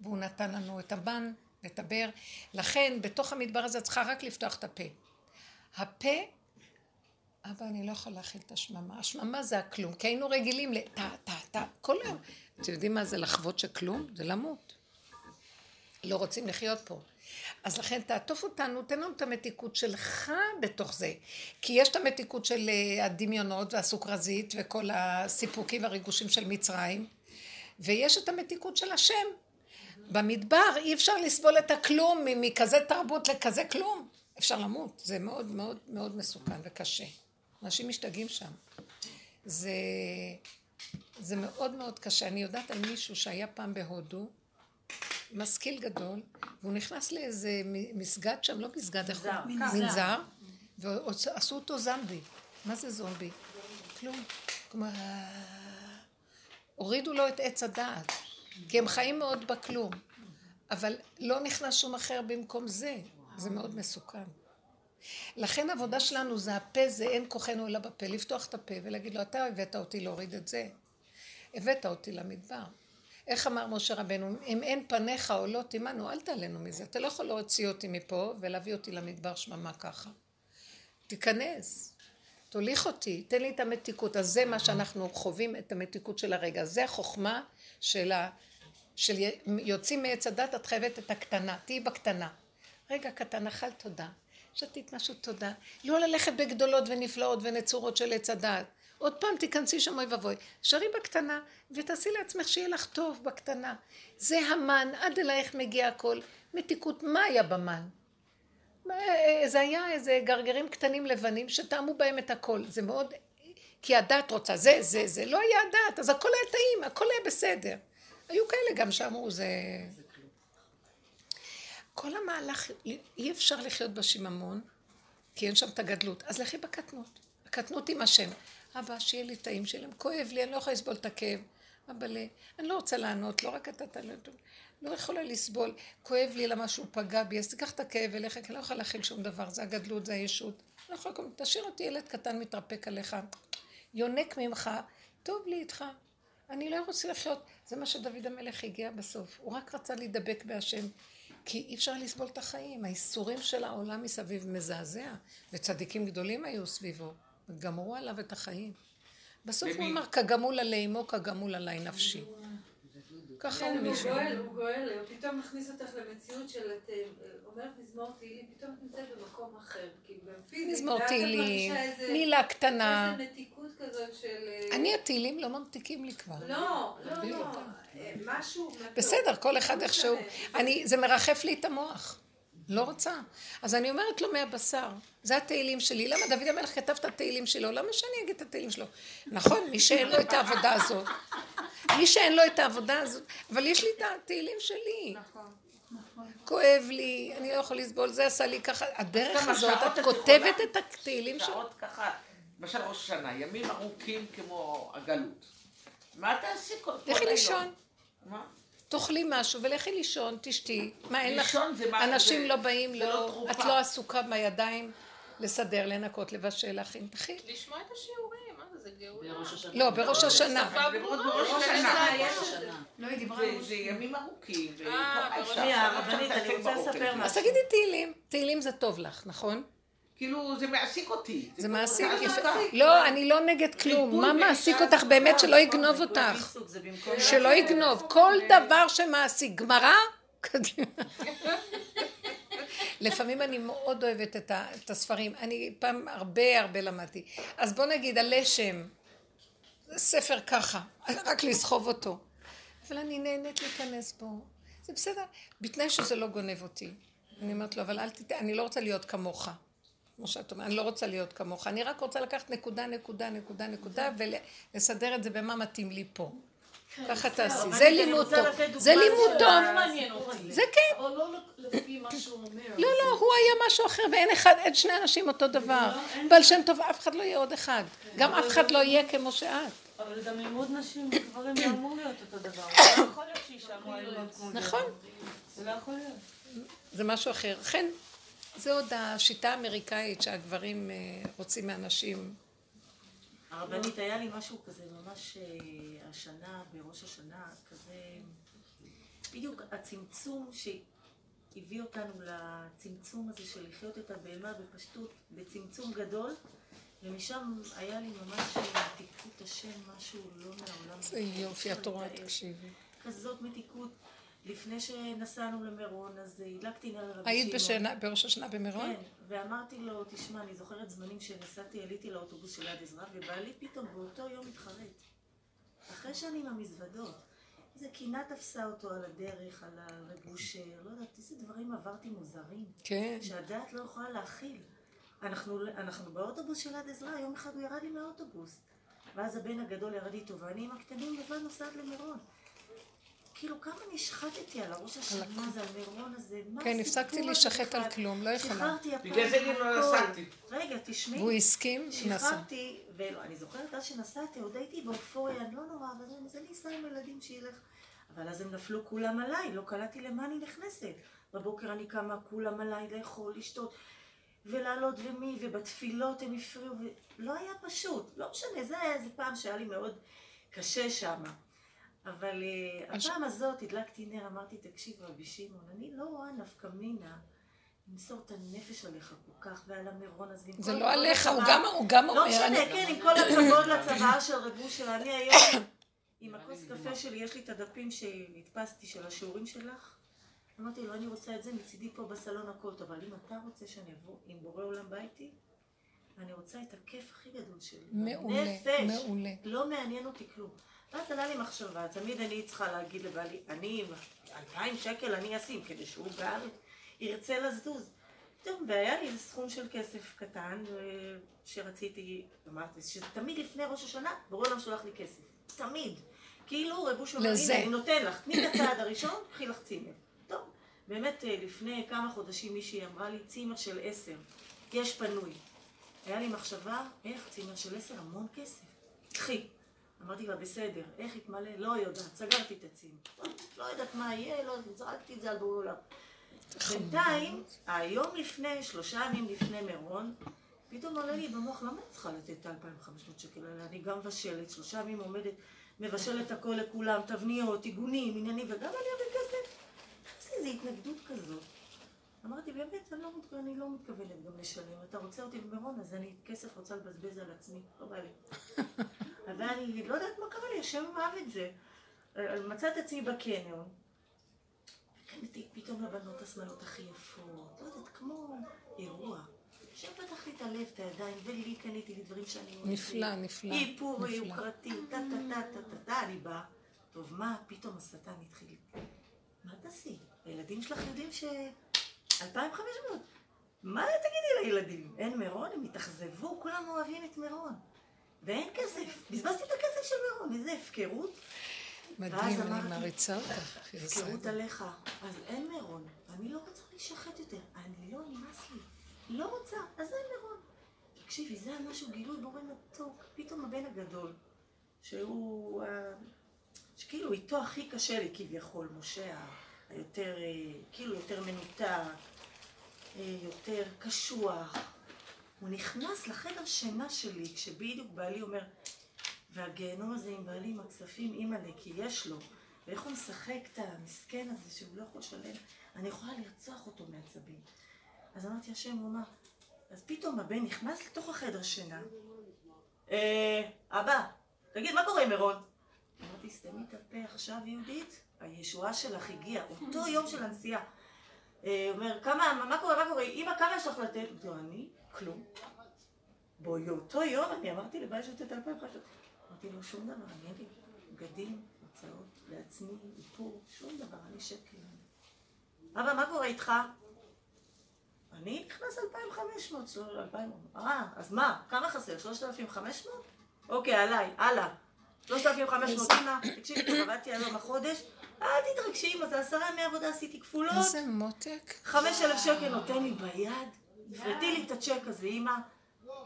והוא נתן לנו את הבן ואת הבאר. לכן, בתוך המדבר הזה את צריכה רק לפתוח את הפה. הפה, אבא, אני לא יכול להכיל את השממה. השממה זה הכלום, כי היינו רגילים ל... טה, טה, טה, כל היום. אתם יודעים מה זה לחוות שכלום? זה למות. לא רוצים לחיות פה. אז לכן תעטוף אותנו, תן לנו את המתיקות שלך בתוך זה. כי יש את המתיקות של אה, הדמיונות והסוכרזית וכל הסיפוקים והריגושים של מצרים, ויש את המתיקות של השם. במדבר אי אפשר לסבול את הכלום, מכזה תרבות לכזה כלום. אפשר למות, זה מאוד מאוד מאוד מסוכן וקשה. אנשים משתגעים שם. זה, זה מאוד מאוד קשה. אני יודעת על מישהו שהיה פעם בהודו, משכיל גדול, והוא נכנס לאיזה מסגד שם, לא מסגד, איך הוא? מנזר. ועשו אותו זמבי. מה זה זומבי? כלום. כלומר, הורידו לו את עץ הדעת, כי הם חיים מאוד בכלום. אבל לא נכנס שום אחר במקום זה. זה מאוד מסוכן. לכן העבודה שלנו זה הפה, זה אין כוחנו אלא בפה, לפתוח את הפה ולהגיד לו, אתה הבאת אותי להוריד את זה. הבאת אותי למדבר. איך אמר משה רבנו, אם אין פניך עולות עמנו, אל תעלנו מזה. אתה לא יכול להוציא אותי מפה ולהביא אותי למדבר שממה ככה. תיכנס, תוליך אותי, תן לי את המתיקות. אז זה מה שאנחנו חווים, את המתיקות של הרגע. זה החוכמה של, ה... של יוצאים מעץ הדת, את חייבת את הקטנה, תהיי בקטנה. רגע קטן, אכל תודה. שתית משהו תודה. לא ללכת בגדולות ונפלאות ונצורות של עץ הדת. עוד פעם תיכנסי שם אוי ואבוי. שרי בקטנה ותעשי לעצמך שיהיה לך טוב בקטנה. זה המן, עד אלייך מגיע הכל. מתיקות, מה היה במן? זה היה איזה גרגרים קטנים לבנים שטעמו בהם את הכל. זה מאוד... כי הדת רוצה, זה, זה, זה. לא היה הדת, אז הכל היה טעים, הכל היה בסדר. היו כאלה גם שאמרו, זה... כל המהלך, אי אפשר לחיות בשיממון, כי אין שם את הגדלות. אז לכי בקטנות. הקטנות עם השם. אבא, שיהיה לי טעים שלהם, כואב לי, אני לא יכולה לסבול את הכאב. אבא, אני לא רוצה לענות, לא רק אתה תענה, לא יכולה לסבול, כואב לי למה שהוא פגע בי, אז תיקח את הכאב אליך, כי אני לא יכולה להכיל שום דבר, זה הגדלות, זה הישות. לא יכולה, תשאיר אותי ילד קטן מתרפק עליך, יונק ממך, טוב לי איתך, אני לא רוצה לחיות. זה מה שדוד המלך הגיע בסוף, הוא רק רצה להידבק בהשם. כי אי אפשר לסבול את החיים, האיסורים של העולם מסביב מזעזע, וצדיקים גדולים היו סביבו. וגמרו עליו את החיים. בסוף הוא אמר, כגמול עלי אמו, כגמול עלי נפשי. ככה הוא מישהו. הוא גואל, הוא גואל, הוא פתאום מכניס אותך למציאות של את אה, אומרת מזמור תהילים, פתאום את נמצאת במקום אחר, כאילו פיזית. מזמור תהילים, מילה קטנה. איזה מתיקות כזאת של... אה, אני התהילים לא ממתיקים לי כבר. לא, לא, לא, אה, משהו... בסדר, כל אחד איכשהו. זה מרחף לי את המוח. לא רוצה. אז אני אומרת לו מהבשר, זה התהילים שלי. למה דוד המלך כתב את התהילים שלו? למה שאני אגיד את התהילים שלו? נכון, מי שאין לו את העבודה הזאת. מי שאין לו את העבודה הזאת. אבל יש לי את התהילים שלי. נכון. כואב לי, אני לא יכול לסבול, זה עשה לי ככה. הדרך הזאת, את כותבת את התהילים שלו. שעות ככה, למשל ראש שנה, ימים ארוכים כמו הגלות. מה תעשי כל היום? לכי לישון. מה? תאכלי משהו ולכי לישון, תשתי. מה, אין לך... אנשים לא באים, לא, לא את לא עסוקה בידיים לסדר, לנקות, לבשל, להכין. תחי. לשמוע את השיעורים. לא, בראש השנה. בראש השנה. לא, היא דיברה זה ימים ארוכים. שנייה, הרבנית, אני רוצה לספר משהו. אז תגידי תהילים. תהילים זה טוב לך, נכון? כאילו, זה מעסיק אותי. זה מעסיק, לא, אני לא נגד כלום. מה מעסיק אותך באמת שלא יגנוב אותך? שלא יגנוב. כל דבר שמעסיק. גמרא? לפעמים אני מאוד אוהבת את, ה, את הספרים. אני פעם הרבה הרבה למדתי. אז בוא נגיד, הלשם, ספר ככה, רק לסחוב אותו. אבל אני נהנית להיכנס בו. זה בסדר, בתנאי שזה לא גונב אותי. אני אומרת לו, אבל אל תת... אני לא רוצה להיות כמוך. כמו שאת אומרת, אני לא רוצה להיות כמוך. אני רק רוצה לקחת נקודה, נקודה, נקודה, נקודה, ולסדר את זה במה מתאים לי פה. ככה תעשי, זה לימוד טוב, זה לימוד טוב, זה כן. או לא לפי מה שהוא אומר. לא, לא, הוא היה משהו אחר ואין אחד, אין שני אנשים אותו דבר. בעל שם טוב, אף אחד לא יהיה עוד אחד. גם אף אחד לא יהיה כמו שאת. אבל גם לימוד נשים וגברים לא אמור להיות אותו דבר. לא יכול להיות שאישה אמורה ללמוד כמו זה. נכון. זה לא יכול להיות. זה משהו אחר. לכן, זה עוד השיטה האמריקאית שהגברים אה, רוצים מאנשים הרבנית, היה לי משהו כזה ממש אה, השנה, בראש השנה, כזה, בדיוק הצמצום שהביא אותנו לצמצום הזה של לחיות את הבהמה בפשטות, בצמצום גדול, ומשם היה לי ממש מתיקות השם, משהו לא מהעולם. זה יופי, התורה, תקשיבי. כזאת מתיקות. לפני שנסענו למירון, אז הדלקתי נר לרבי היית בשנה, בראש השנה במירון? כן, ואמרתי לו, תשמע, אני זוכרת זמנים שנסעתי, עליתי לאוטובוס של יד עזרא, ובעלי פתאום באותו יום התחרט. אחרי שנים המזוודות. איזה קינה תפסה אותו על הדרך, על הרבושר, לא יודעת, איזה דברים עברתי מוזרים. כן. שהדעת לא יכולה להכיל. אנחנו, אנחנו באוטובוס של יד עזרא, יום אחד הוא ירד לי מהאוטובוס. ואז הבן הגדול ירד איתו, ואני עם הקטנים לבד נוסעת למירון. כאילו כמה נשחטתי על הראש השנה הזה, על מירון הזה, מה כן, הפסקתי להישחט על כלום, לא יכולה. שחררתי הפעם בגלל זה אני לא נסעתי. רגע, תשמעי. והוא הסכים, נסע. שחררתי, ואני זוכרת אז שנסעתי, עוד הייתי באופוריה, לא נורא, אבל אז אני אסע עם ילדים שילך. אבל אז הם נפלו כולם עליי, לא קלטתי למה אני נכנסת. בבוקר אני קמה כולם עליי לאכול, לשתות. ולעלות ומי, ובתפילות הם הפריעו, ולא היה פשוט. לא משנה, זה היה איזה פעם שהיה לי מאוד קשה שמה. אבל אה, הפעם הזאת הדלקתי נר, אמרתי, תקשיב רבי שמעון, אני לא רואה נפקא מינה למסור את הנפש עליך כל כך, ועל המירון הזה. זה לא עליך, הוא גם אומר. לא משנה, כן, עם כל הכבוד לצבא של רב אושר, אני היום, עם הכוס קפה שלי, יש לי את הדפים שהדפסתי של השיעורים שלך. אמרתי לו, אני רוצה את זה מצידי פה בסלון הכל טוב, אבל אם אתה רוצה שאני אבוא עם בורא עולם ביתי, אני רוצה את הכיף הכי גדול שלי. מעולה, מעולה. לא מעניין אותי כלום. ואז עלה לי מחשבה, תמיד אני צריכה להגיד לבעלי, אני עם אלפיים שקל אני אשים, כדי שהוא בארץ ירצה לזוז. טוב, והיה לי סכום של כסף קטן, שרציתי, אמרתי, שזה תמיד לפני ראש השנה, ברור למה שולח לי כסף. תמיד. כאילו רבו שאומר, הנה, הוא נותן לך, תני את הצעד הראשון, קחי לך צימר. טוב, באמת לפני כמה חודשים מישהי אמרה לי, צימר של עשר, יש פנוי. היה לי מחשבה, איך צימר של עשר, המון כסף. קחי. אמרתי לה, בסדר, איך יתמלא? לא יודעת, סגרתי את עצים. לא יודעת מה יהיה, לא זרקתי את זה על בורא עולם. בינתיים, היום לפני, שלושה ימים לפני מירון, פתאום עולה לי במוח, למה אני צריכה לתת את ה-2500 שקל האלה? אני גם מבשלת, שלושה ימים עומדת, מבשלת הכל לכולם, תבניות, עיגונים, עניינים, וגם אני אביא כסף. יש לי איזו התנגדות כזאת. אמרתי, באמת, אני לא, אני לא מתכוונת גם לשלם. אתה רוצה אותי במירון, אז אני כסף רוצה לבזבז על עצמי, לא בא לי. אבל אני לא יודעת מה קרה לי, השם אהב את זה. מצאת את עצמי בקניון, קניתי פתאום לבנות השמאלות הכי יפות, לא יודעת, כמו אירוע. השם פתח לי את הלב, את הידיים, ולי קניתי לי דברים שאני. נפלא, נפלא. איפור יוקרתי, טה טה טה טה טה טה, אני באה. טוב, מה, פתאום השטן התחיל. מה תעשי? הילדים שלך יודעים ש... 2,500. מה תגידי לילדים? אין מירון? הם התאכזבו, כולם אוהבים את מירון. ואין כסף. בזבזתי את הכסף של מירון, איזה הפקרות. מדהים, אני מעריצה אותך. הפקרות עליך. אז אין מירון. אני לא רוצה להישחט יותר. אני לא, נמאס לי. לא רוצה, אז אין מירון. תקשיבי, זה היה משהו גילוי בורא מתוק. פתאום הבן הגדול, שהוא... שכאילו איתו הכי קשה לי כביכול, משה היותר, אה, כאילו יותר מנותק, אה, יותר קשוח. הוא נכנס לחדר שינה שלי כשבדיוק בעלי אומר, והגיהנום הזה עם בעלי עם הכספים, אימא'לה, כי יש לו, ואיך הוא משחק את המסכן הזה שהוא לא יכול לשלם, אני יכולה לרצוח אותו מעצבים. אז אמרתי, השם, הוא אמר, אז פתאום הבן נכנס לתוך החדר שינה, אה, אבא, תגיד, מה קורה עם מירון? אמרתי, סתמי את הפה עכשיו, יהודית, הישועה שלך הגיעה, אותו יום של הנסיעה. אה, אומר, כמה, מה קורה, מה קורה, אמא, כמה יש לך לתת? לא, אני, כלום. באותו יום אני אמרתי לבעל לתת אלפיים חשות. אמרתי לו, שום דבר, אני אין לי בגדים, הוצאות, לעצמי, איפור, שום דבר, אני שקל. אבא, מה קורה איתך? אני נכנס 2,500, 2,000, אה, אז מה, כמה חסר? 3,500? אוקיי, עליי, הלאה. 3,500, אמא, תקשיבי, עבדתי היום החודש, אל תתרגשי, אמא, זה עשרה ימי עבודה עשיתי כפולות. איזה מותק. 5,000 שקל נותן לי ביד, הפרטי לי את הצ'ק הזה, אמא,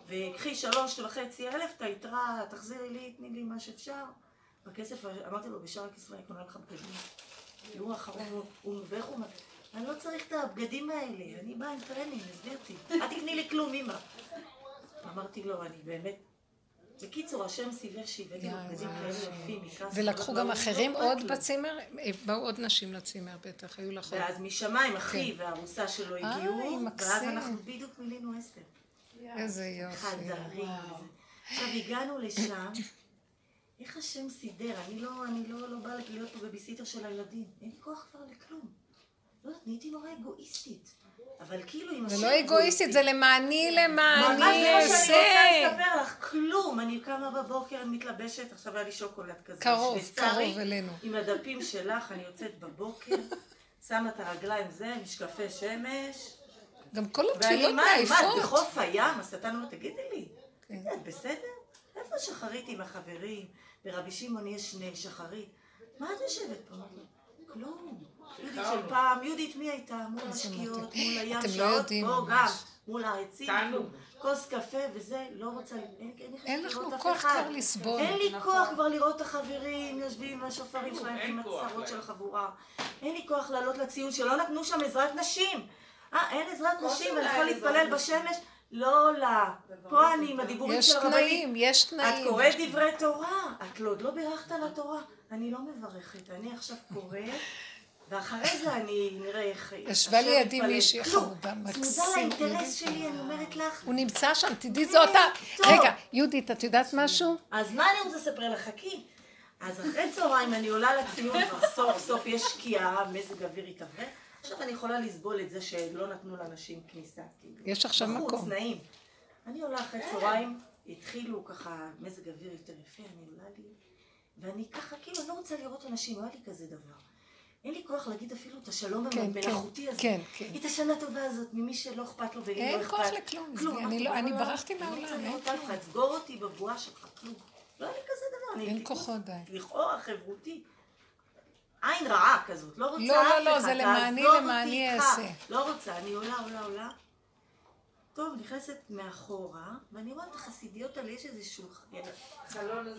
וקחי שלוש וחצי אלף, את היתרה, תחזירי לי, תני לי מה שאפשר. בכסף, אמרתי לו, בשער הכסף אני קונה לך בגדים. תראו אחרון, הוא ואיך הוא... אני לא צריך את הבגדים האלה, אני באה עם טרנינג, הסבירתי. אל תקני לי כלום, אמא. אמרתי לו, אני באמת... בקיצור, השם סיבר שהבאתי לו בגדים כאלה יפים, ולקחו גם אחרים עוד בצימר? באו עוד נשים לצימר בטח, היו לך עוד. ואז משמיים אחי כן. והארוסה שלו הגיעו, ואז אנחנו בדיוק מילינו עשר. איזה יופי. חדרים. עכשיו הגענו לשם, איך השם סידר? אני לא, אני לא, לא באה להיות פה בביסיטר של הילדים. אין לי כוח כבר לכלום. לא יודעת, נהייתי נורא אגואיסטית. אבל כאילו השם... זה לא אגואיסטית, זה למעני, למעני, ממש זה מה שאני רוצה לספר לך, כלום. אני קמה בבוקר, אני מתלבשת, עכשיו היה לי שוקולד כזה. קרוב, קרוב אלינו. עם הדפים שלך, אני יוצאת בבוקר, שמה את הרגליים זה, משקפי שמש. גם כל התפילות מעייפות. ואני, מה, בחוף הים? השטן אומר, תגידי לי, כן. את בסדר? איפה שחרית עם החברים? ברבי שמעון יש שני שחרית. מה את יושבת פה? כלום. יהודית של פעם, יהודית מי הייתה? מול השקיעות, מול הים, אתם לא יודעים ממש. מול העצים, כוס קפה וזה, לא רוצה, אין לך כוח כבר לסבול. אין לי נכון. כוח כבר לראות את החברים יושבים עם השופרים שלהם, עם הצרות של החבורה. אין לי כוח לעלות לציון שלא נתנו שם עזרת נשים. אה, אין עזרת נשים ואני צריכה להתפלל בשמש? לא לה. פה אני עם הדיבורים של הרבנים. יש תנאים, יש תנאים. את קוראת דברי תורה. את לא, עוד לא בירכת על התורה. אני לא מברכת. אני עכשיו קוראת. ואחרי זה אני נראה איך... ישבה לידי מישהי חמודה, מקסימה. צמודה לאינטרס שלי, אני אומרת לך. הוא נמצא שם, תדעי זה אותה. רגע, יהודית, את יודעת משהו? אז מה אני רוצה לספר לך? חכי. אז אחרי צהריים אני עולה לציון, סוף סוף יש שקיעה, מזג אוויר התאוורר. עכשיו אני יכולה לסבול את זה שלא נתנו לאנשים כניסה. כאילו. יש עכשיו מקום. בחוץ, נעים. אני עולה אחרי צהריים, התחילו ככה מזג אוויר יותר יפה, אני עולה לי, ואני ככה, כאילו, אני לא רוצה לראות אנשים, לא היה לי כזה דבר. אין לי כוח להגיד אפילו את השלום כן, המלאכותי כן, הזה. כן, כן. את השנה הטובה הזאת, ממי שלא אכפת לו ולי לא אכפת. אין כוח לכלום. כלום. אני, לא, אני ברחתי מהעולם, אין כלום. סגור אותי בבועה שלך, כלום. לא היה לי כזה דבר. אין כוחות די. לכאורה חברותי. עין רעה כזאת, לא רוצה לא, לא, לא, זה למעני, למעני אעשה. לא רוצה, אני עולה, עולה, עולה. טוב, נכנסת מאחורה, ואני רואה את החסידיות האלה, יש איזשהו...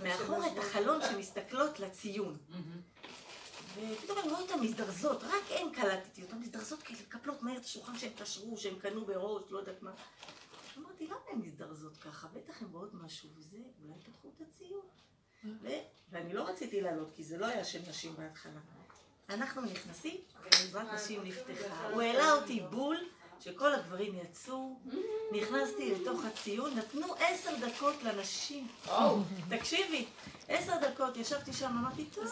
מאחורה את החלון שמסתכלות לציון. ופתאום אני רואה אותן מזדרזות, רק הן קלטתי אותן, מזדרזות כאלה, מקפלות מהר את השולחן שהן קשרו, שהן קנו בראש, לא יודעת מה. אמרתי, למה הן מזדרזות ככה? בטח הן רואות משהו וזה, אולי פתחו את הציון. ואני לא רציתי לעלות, כי זה לא היה של נשים בהתחלה. אנחנו נכנסים, עזרת נשים נפתחה. הוא העלה אותי בול, שכל הגברים יצאו, נכנסתי לתוך הציון, נתנו עשר דקות לנשים. תקשיבי, עשר דקות, ישבתי שם, אמרתי, טוב,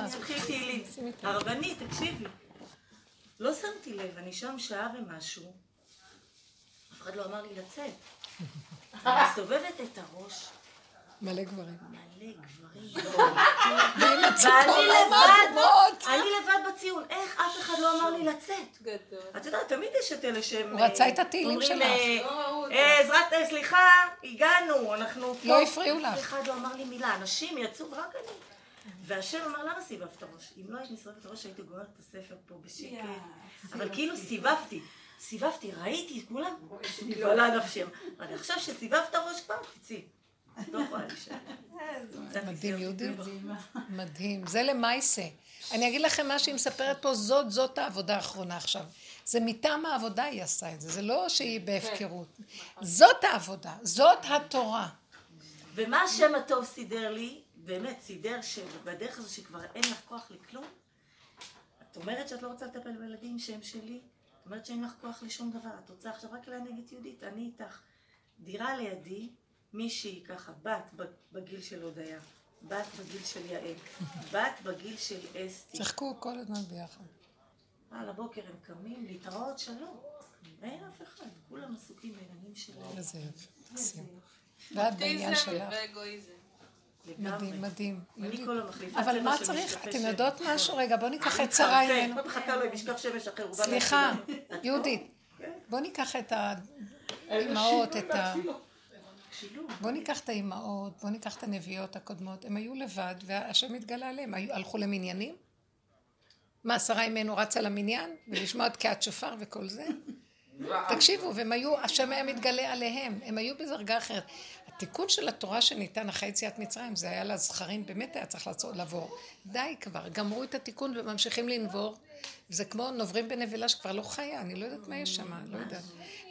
אני אתחיל תהילים. הרבנית, תקשיבי. לא שמתי לב, אני שם שעה ומשהו, אף אחד לא אמר לי לצאת. אני מסובבת את הראש, מלא גברים. מלא גברים. ואני לבד, אני לבד בציון. איך אף אחד לא אמר לי לצאת? גדול. את יודעת, תמיד יש את אלה שהם... הוא רצה את התהילים שלך. עזרת, סליחה, הגענו, אנחנו פה. לא הפריעו לך. אף אחד לא אמר לי מילה. אנשים יצאו ורק אני. והשם אמר, למה סיבבת ראש? אם לא הייתי מסובבת ראש, הייתי גומרת את הספר פה בשקט. אבל כאילו סיבבתי. סיבבתי, ראיתי את כולם, נבהלה נפשי. עכשיו שסיבבת ראש כבר, תצאי. לא יכולה להישאר. מדהים, יהודית. מדהים. זה למעשה. אני אגיד לכם מה שהיא מספרת פה, זאת, זאת העבודה האחרונה עכשיו. זה מטעם העבודה היא עשה את זה, זה לא שהיא בהפקרות. זאת העבודה, זאת התורה. ומה השם הטוב סידר לי, באמת סידר שבדרך הזו שכבר אין לך כוח לכלום, את אומרת שאת לא רוצה לטפל בילדים שהם שלי, את אומרת שאין לך כוח לשום דבר, את רוצה עכשיו רק להנהיג את יהודית, אני איתך. דירה לידי, מישהי ככה, בת בגיל של הודיה, בת בגיל של יעל, בת בגיל של אסתי. צחקו כל הזמן ביחד. על הבוקר הם קמים, להתראות שלום. אין אף אחד, כולם עסוקים בעניינים שלהם. איזה יופי. ואת בעניין שלך. מדהים, מדהים. אבל מה צריך? אתם יודעות משהו? רגע, בואו ניקח את שרה ממנו. אחר. סליחה, יהודית, בואו ניקח את האימהות, את ה... בואו ניקח את האימהות, בואו ניקח את הנביאות הקודמות, הם היו לבד והשם התגלה עליהם, הלכו למניינים? מה, שרה אימנו רצה למניין ולשמוע תקיעת שופר וכל זה? תקשיבו, והם היו, השם היה מתגלה עליהם, הם היו בדרגה אחרת. התיקון של התורה שניתן אחרי יציאת מצרים, זה היה לזכרים, באמת היה צריך לעצור, לעבור. די כבר, גמרו את התיקון וממשיכים לנבור. זה כמו נוברים בנבלה שכבר לא חיה, אני לא יודעת מה יש שם, לא יודעת.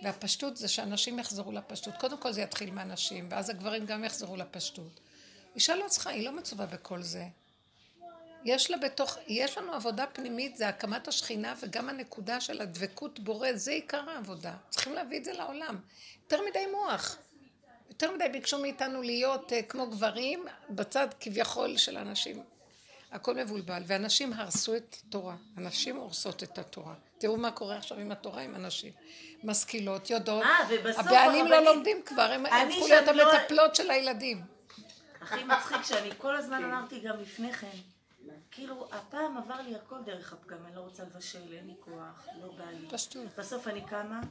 והפשטות זה שאנשים יחזרו לפשטות. קודם כל זה יתחיל מהנשים, ואז הגברים גם יחזרו לפשטות. אישה לא צריכה, היא לא מצווה בכל זה. יש לה בתוך, יש לנו עבודה פנימית, זה הקמת השכינה וגם הנקודה של הדבקות בורא, זה עיקר העבודה. צריכים להביא את זה לעולם. יותר מדי מוח. יותר מדי ביקשו מאיתנו להיות uh, כמו גברים בצד כביכול של אנשים. הכל מבולבל, ואנשים הרסו את התורה. הנשים הורסות את התורה. תראו מה קורה עכשיו עם התורה, עם הנשים. משכילות, יודעות. אה, הבעלים לא לומדים כבר, הם הפכו להיות לא- המטפלות של הילדים. הכי מצחיק שאני כל הזמן אמרתי גם לפני כן. כאילו, הפעם עבר לי הכל דרך הפגם, אני לא רוצה לבשל, אין לי כוח, לא בא לי. פשטות. בסוף אני קמה,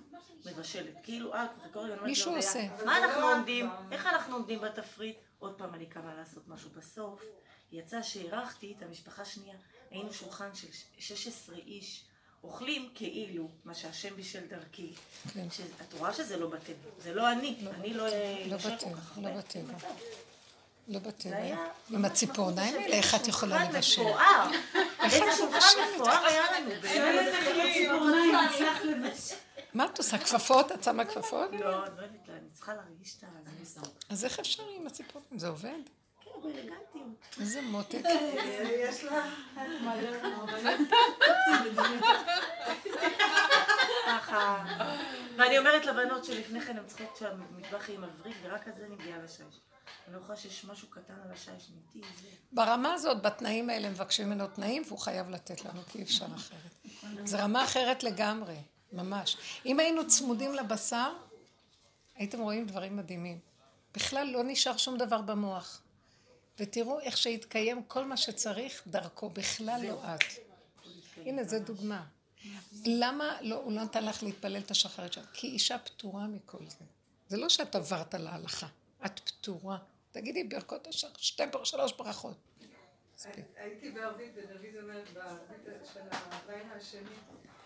מבשלת. כאילו, אה, קטגוריה, מישהו עושה. מה אנחנו עומדים? איך אנחנו עומדים בתפריט? עוד פעם אני קמה לעשות משהו בסוף. יצא שהערכתי את המשפחה השנייה. היינו שולחן של 16 איש. אוכלים כאילו מה שהשם בשל דרכי. כן. את רואה שזה לא בטבע. זה לא אני. לא אני לא... לא בטבע. לא בטבע. לא בטבע. עם הציפורניים האלה, איך את יכולה לבשל? איך את לנו. מה את עושה? כפפות? את שמה כפפות? לא, לא יודעת, אני צריכה להרגיש את ה... אז איך אפשר עם הציפורניים? זה עובד? כן. איזה מותק. יש לה. ואני אומרת לבנות שלפני כן הן צריכות שהמטבח יהיה מבריק, ורק זה אני מגיעה לשש. אני לא יכולה שיש משהו קטן על השיש, זה. ברמה הזאת, בתנאים האלה מבקשים ממנו תנאים, והוא חייב לתת לנו, כי אי אפשר אחרת. זו רמה אחרת לגמרי, ממש. אם היינו צמודים לבשר, הייתם רואים דברים מדהימים. בכלל לא נשאר שום דבר במוח. ותראו איך שהתקיים כל מה שצריך דרכו, בכלל לא את. הנה, זו דוגמה. למה לא, הוא לא נתן לך להתפלל את השחרית שלך? כי אישה פטורה מכל זה. זה לא שאת עברת להלכה, את פטורה. תגידי ברכות השחר, שתי שלוש ברכות. הייתי בערבית, ודוד אומר בערבית של הלילה השני,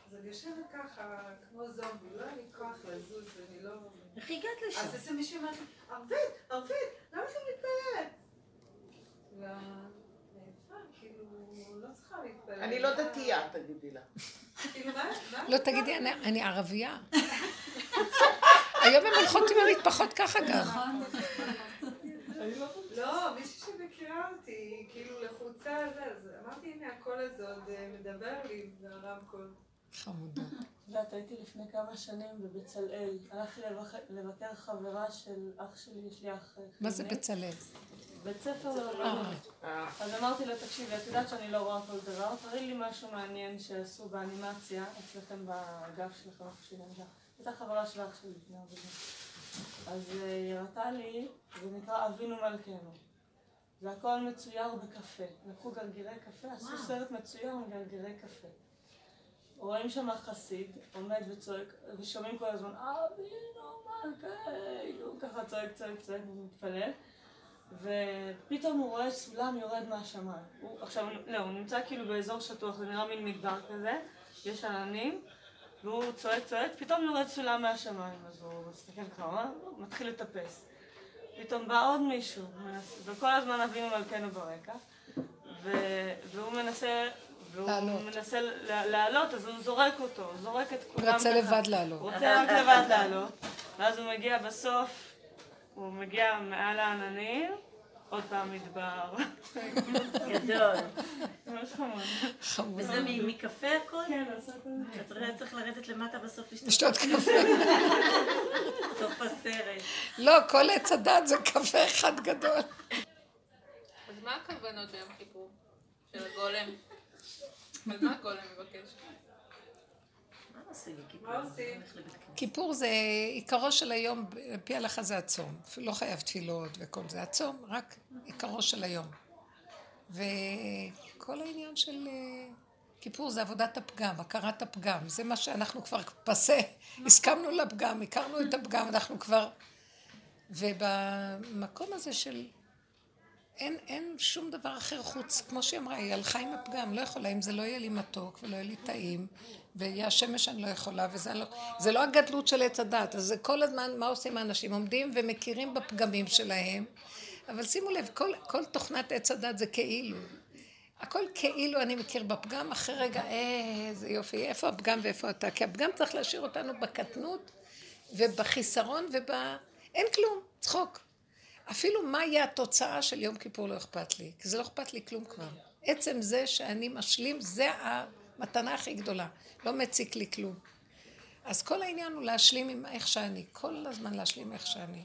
אז אני יושבת ככה, כמו זומבי, לא היה לי כוח לזוז, אני לא... איך הגעת לשם? אז איזה מישהו אומר לי, ערבית, ערבית, למה אתה מתפלל? כאילו, לא אני לא דתייה, תגידי לה. כאילו? לא, תגידי, אני ערבייה. היום הן הולכות עם המטפחות ככה גם. נכון. לא, מישהי שמכירה אותי, כאילו לחוצה אז אמרתי, הנה הקול הזה עוד אה, מדבר לי ברמקול. חמודה. את יודעת, הייתי לפני כמה שנים בבצלאל. הלכתי לבקר חברה של אח שלי, יש לי אח חיוני. מה זה בצלאל? בית ספר לאומנות. אז אמרתי לה, תקשיבי, את יודעת שאני לא רואה כל דבר, תראי לי משהו מעניין שעשו באנימציה אצלכם באגף שלכם, איפה שהיא נמדה. הייתה חברה של אח שלי לפני עבודה. אז אה, היא הראתה לי, זה נקרא אבינו מלכנו. זה הכל מצויר בקפה. לקחו גרגירי קפה, עשו סרט מצויר עם גרגירי קפה. רואים שם חסיד, עומד וצועק, ושומעים כל הזמן, אבינו מלכנו, ככה צועק, צועק, צועק, ומתפלל. ופתאום הוא רואה סולם יורד מהשמיים. הוא, עכשיו, לא, הוא נמצא כאילו באזור שטוח, זה נראה מין מדבר כזה, יש עננים, והוא צועק צועק, פתאום יורד סולם מהשמיים, אז הוא מסתכל ככה, הוא מתחיל לטפס. פתאום בא עוד מישהו, וכל הזמן אבינו מלכנו ברקע, והוא מנסה והוא מנסה לעלות, אז הוא זורק אותו, הוא זורק את כולם. הוא רוצה לבד לעלות. הוא רוצה רק לבד לעלות, ואז הוא מגיע בסוף, הוא מגיע מעל העננים, עוד פעם מדבר. גדול. ממש חמוד. וזה מקפה הכל? כן. אתה צריך לרדת למטה בסוף לשתות קפה. סוף הסרט. לא, כל עץ הדת זה קפה אחד גדול. אז מה הכוונות ביום כיפור? של הגולם? על מה הגולם מבקש? כיפור זה עיקרו של היום, על פי הלכה זה הצום. לא חייב תפילות וכל זה. הצום, רק עיקרו של היום. וכל העניין של אה, כיפור זה עבודת הפגם, הכרת הפגם. זה מה שאנחנו כבר פסה, הסכמנו לפגם, הכרנו את הפגם, אנחנו כבר... ובמקום הזה של... אין, אין שום דבר אחר חוץ, כמו שהיא אמרה, היא הלכה עם הפגם, לא יכולה, אם זה לא יהיה לי מתוק ולא יהיה לי טעים, ויהיה השמש אני לא יכולה, וזה לא, זה לא הגדלות של עץ הדת, אז זה כל הזמן, מה עושים האנשים? עומדים ומכירים בפגמים שלהם, אבל שימו לב, כל, כל תוכנת עץ הדת זה כאילו. הכל כאילו אני מכיר בפגם, אחרי רגע, איזה יופי, איפה הפגם ואיפה אתה? כי הפגם צריך להשאיר אותנו בקטנות ובחיסרון וב... אין כלום, צחוק. אפילו מה יהיה התוצאה של יום כיפור לא אכפת לי, כי זה לא אכפת לי כלום כבר. עצם זה שאני משלים, זה המתנה הכי גדולה. לא מציק לי כלום. אז כל העניין הוא להשלים עם איך שאני, כל הזמן להשלים איך שאני.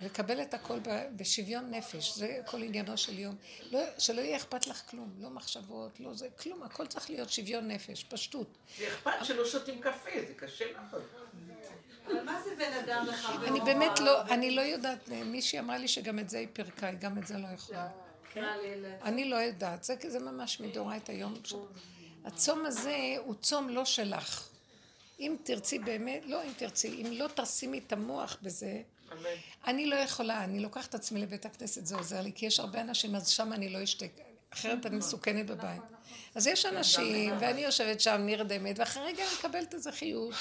לקבל את הכל בשוויון נפש, זה כל עניינו של יום. לא, שלא יהיה אכפת לך כלום, לא מחשבות, לא זה, כלום, הכל צריך להיות שוויון נפש, פשטות. זה אכפת שלא שותים קפה, זה קשה מאוד. אבל מה זה בין אדם לחברו? אני באמת לא, אני לא יודעת, מישהי אמרה לי שגם את זה היא פירקה, היא גם את זה לא יכולה. כן. אני לא יודעת, זה כזה ממש מדאורייתא היום. הצום הזה הוא צום לא שלך. אם תרצי באמת, לא אם תרצי, אם לא תשימי את המוח בזה, אני לא יכולה, אני לוקחת את עצמי לבית הכנסת, זה עוזר לי, כי יש הרבה אנשים, אז שם אני לא אשתק, אחרת אני מסוכנת בבית. אז יש אנשים, ואני יושבת שם נרדמת, ואחרי רגע אני מקבלת איזה חיוך.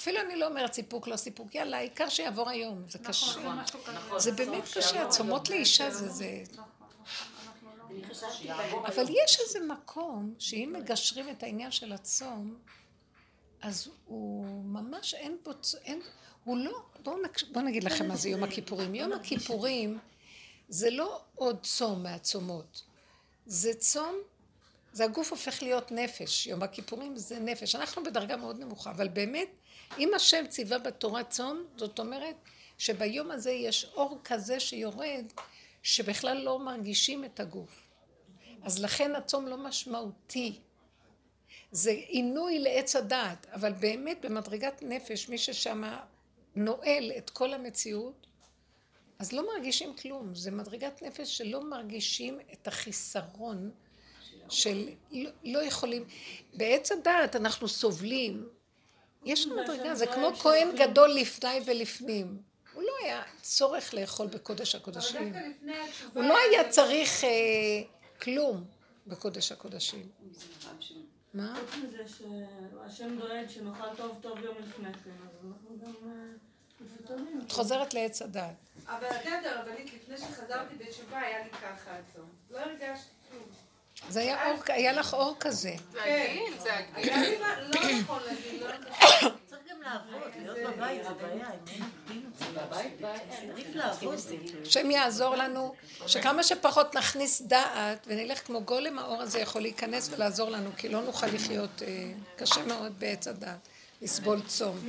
אפילו אני לא אומרת סיפוק, לא סיפוק, יאללה, העיקר שיעבור היום, זה נכון, קשה. נכון, זה באמת קשה, הצומות לאישה זה זה. אבל יש איזה מקום שאם מגשרים את העניין של הצום, אז הוא ממש אין בו, אין, הוא לא, בואו בוא נגיד לכם מה זה יום הכיפורים. יום הכיפורים זה לא עוד צום מהצומות, זה צום, זה הגוף הופך להיות נפש, יום הכיפורים זה נפש. אנחנו בדרגה מאוד נמוכה, אבל באמת אם השם ציווה בתורה צום, זאת אומרת שביום הזה יש אור כזה שיורד, שבכלל לא מרגישים את הגוף. אז לכן הצום לא משמעותי. זה עינוי לעץ הדעת, אבל באמת במדרגת נפש, מי ששם נועל את כל המציאות, אז לא מרגישים כלום. זה מדרגת נפש שלא מרגישים את החיסרון של לא, לא יכולים. בעץ הדעת אנחנו סובלים יש לנו מדרגה, זה כמו כהן גדול לפני ולפנים. הוא לא היה צורך לאכול בקודש הקודשים. הוא לא היה צריך אה, כלום בקודש הקודשים. מה? חוץ מזה שהשם דואג שנאכל טוב טוב יום לפני כן, אז אנחנו גם מפוטרים. את חוזרת לעץ הדת. אבל את יודעת, הרבנית, לפני שחזרתי בתשובה היה לי ככה עצום. לא הרגשתי כלום. זה היה אור, היה לך אור כזה. זה הגיל, זה הגיל. לא נכון להגיד, לא צריך גם לעבוד, להיות בבית זה בעיה, לעבוד. השם יעזור לנו, שכמה שפחות נכניס דעת ונלך כמו גולם האור הזה יכול להיכנס ולעזור לנו, כי לא נוכל לחיות קשה מאוד בעץ הדעת, לסבול צום.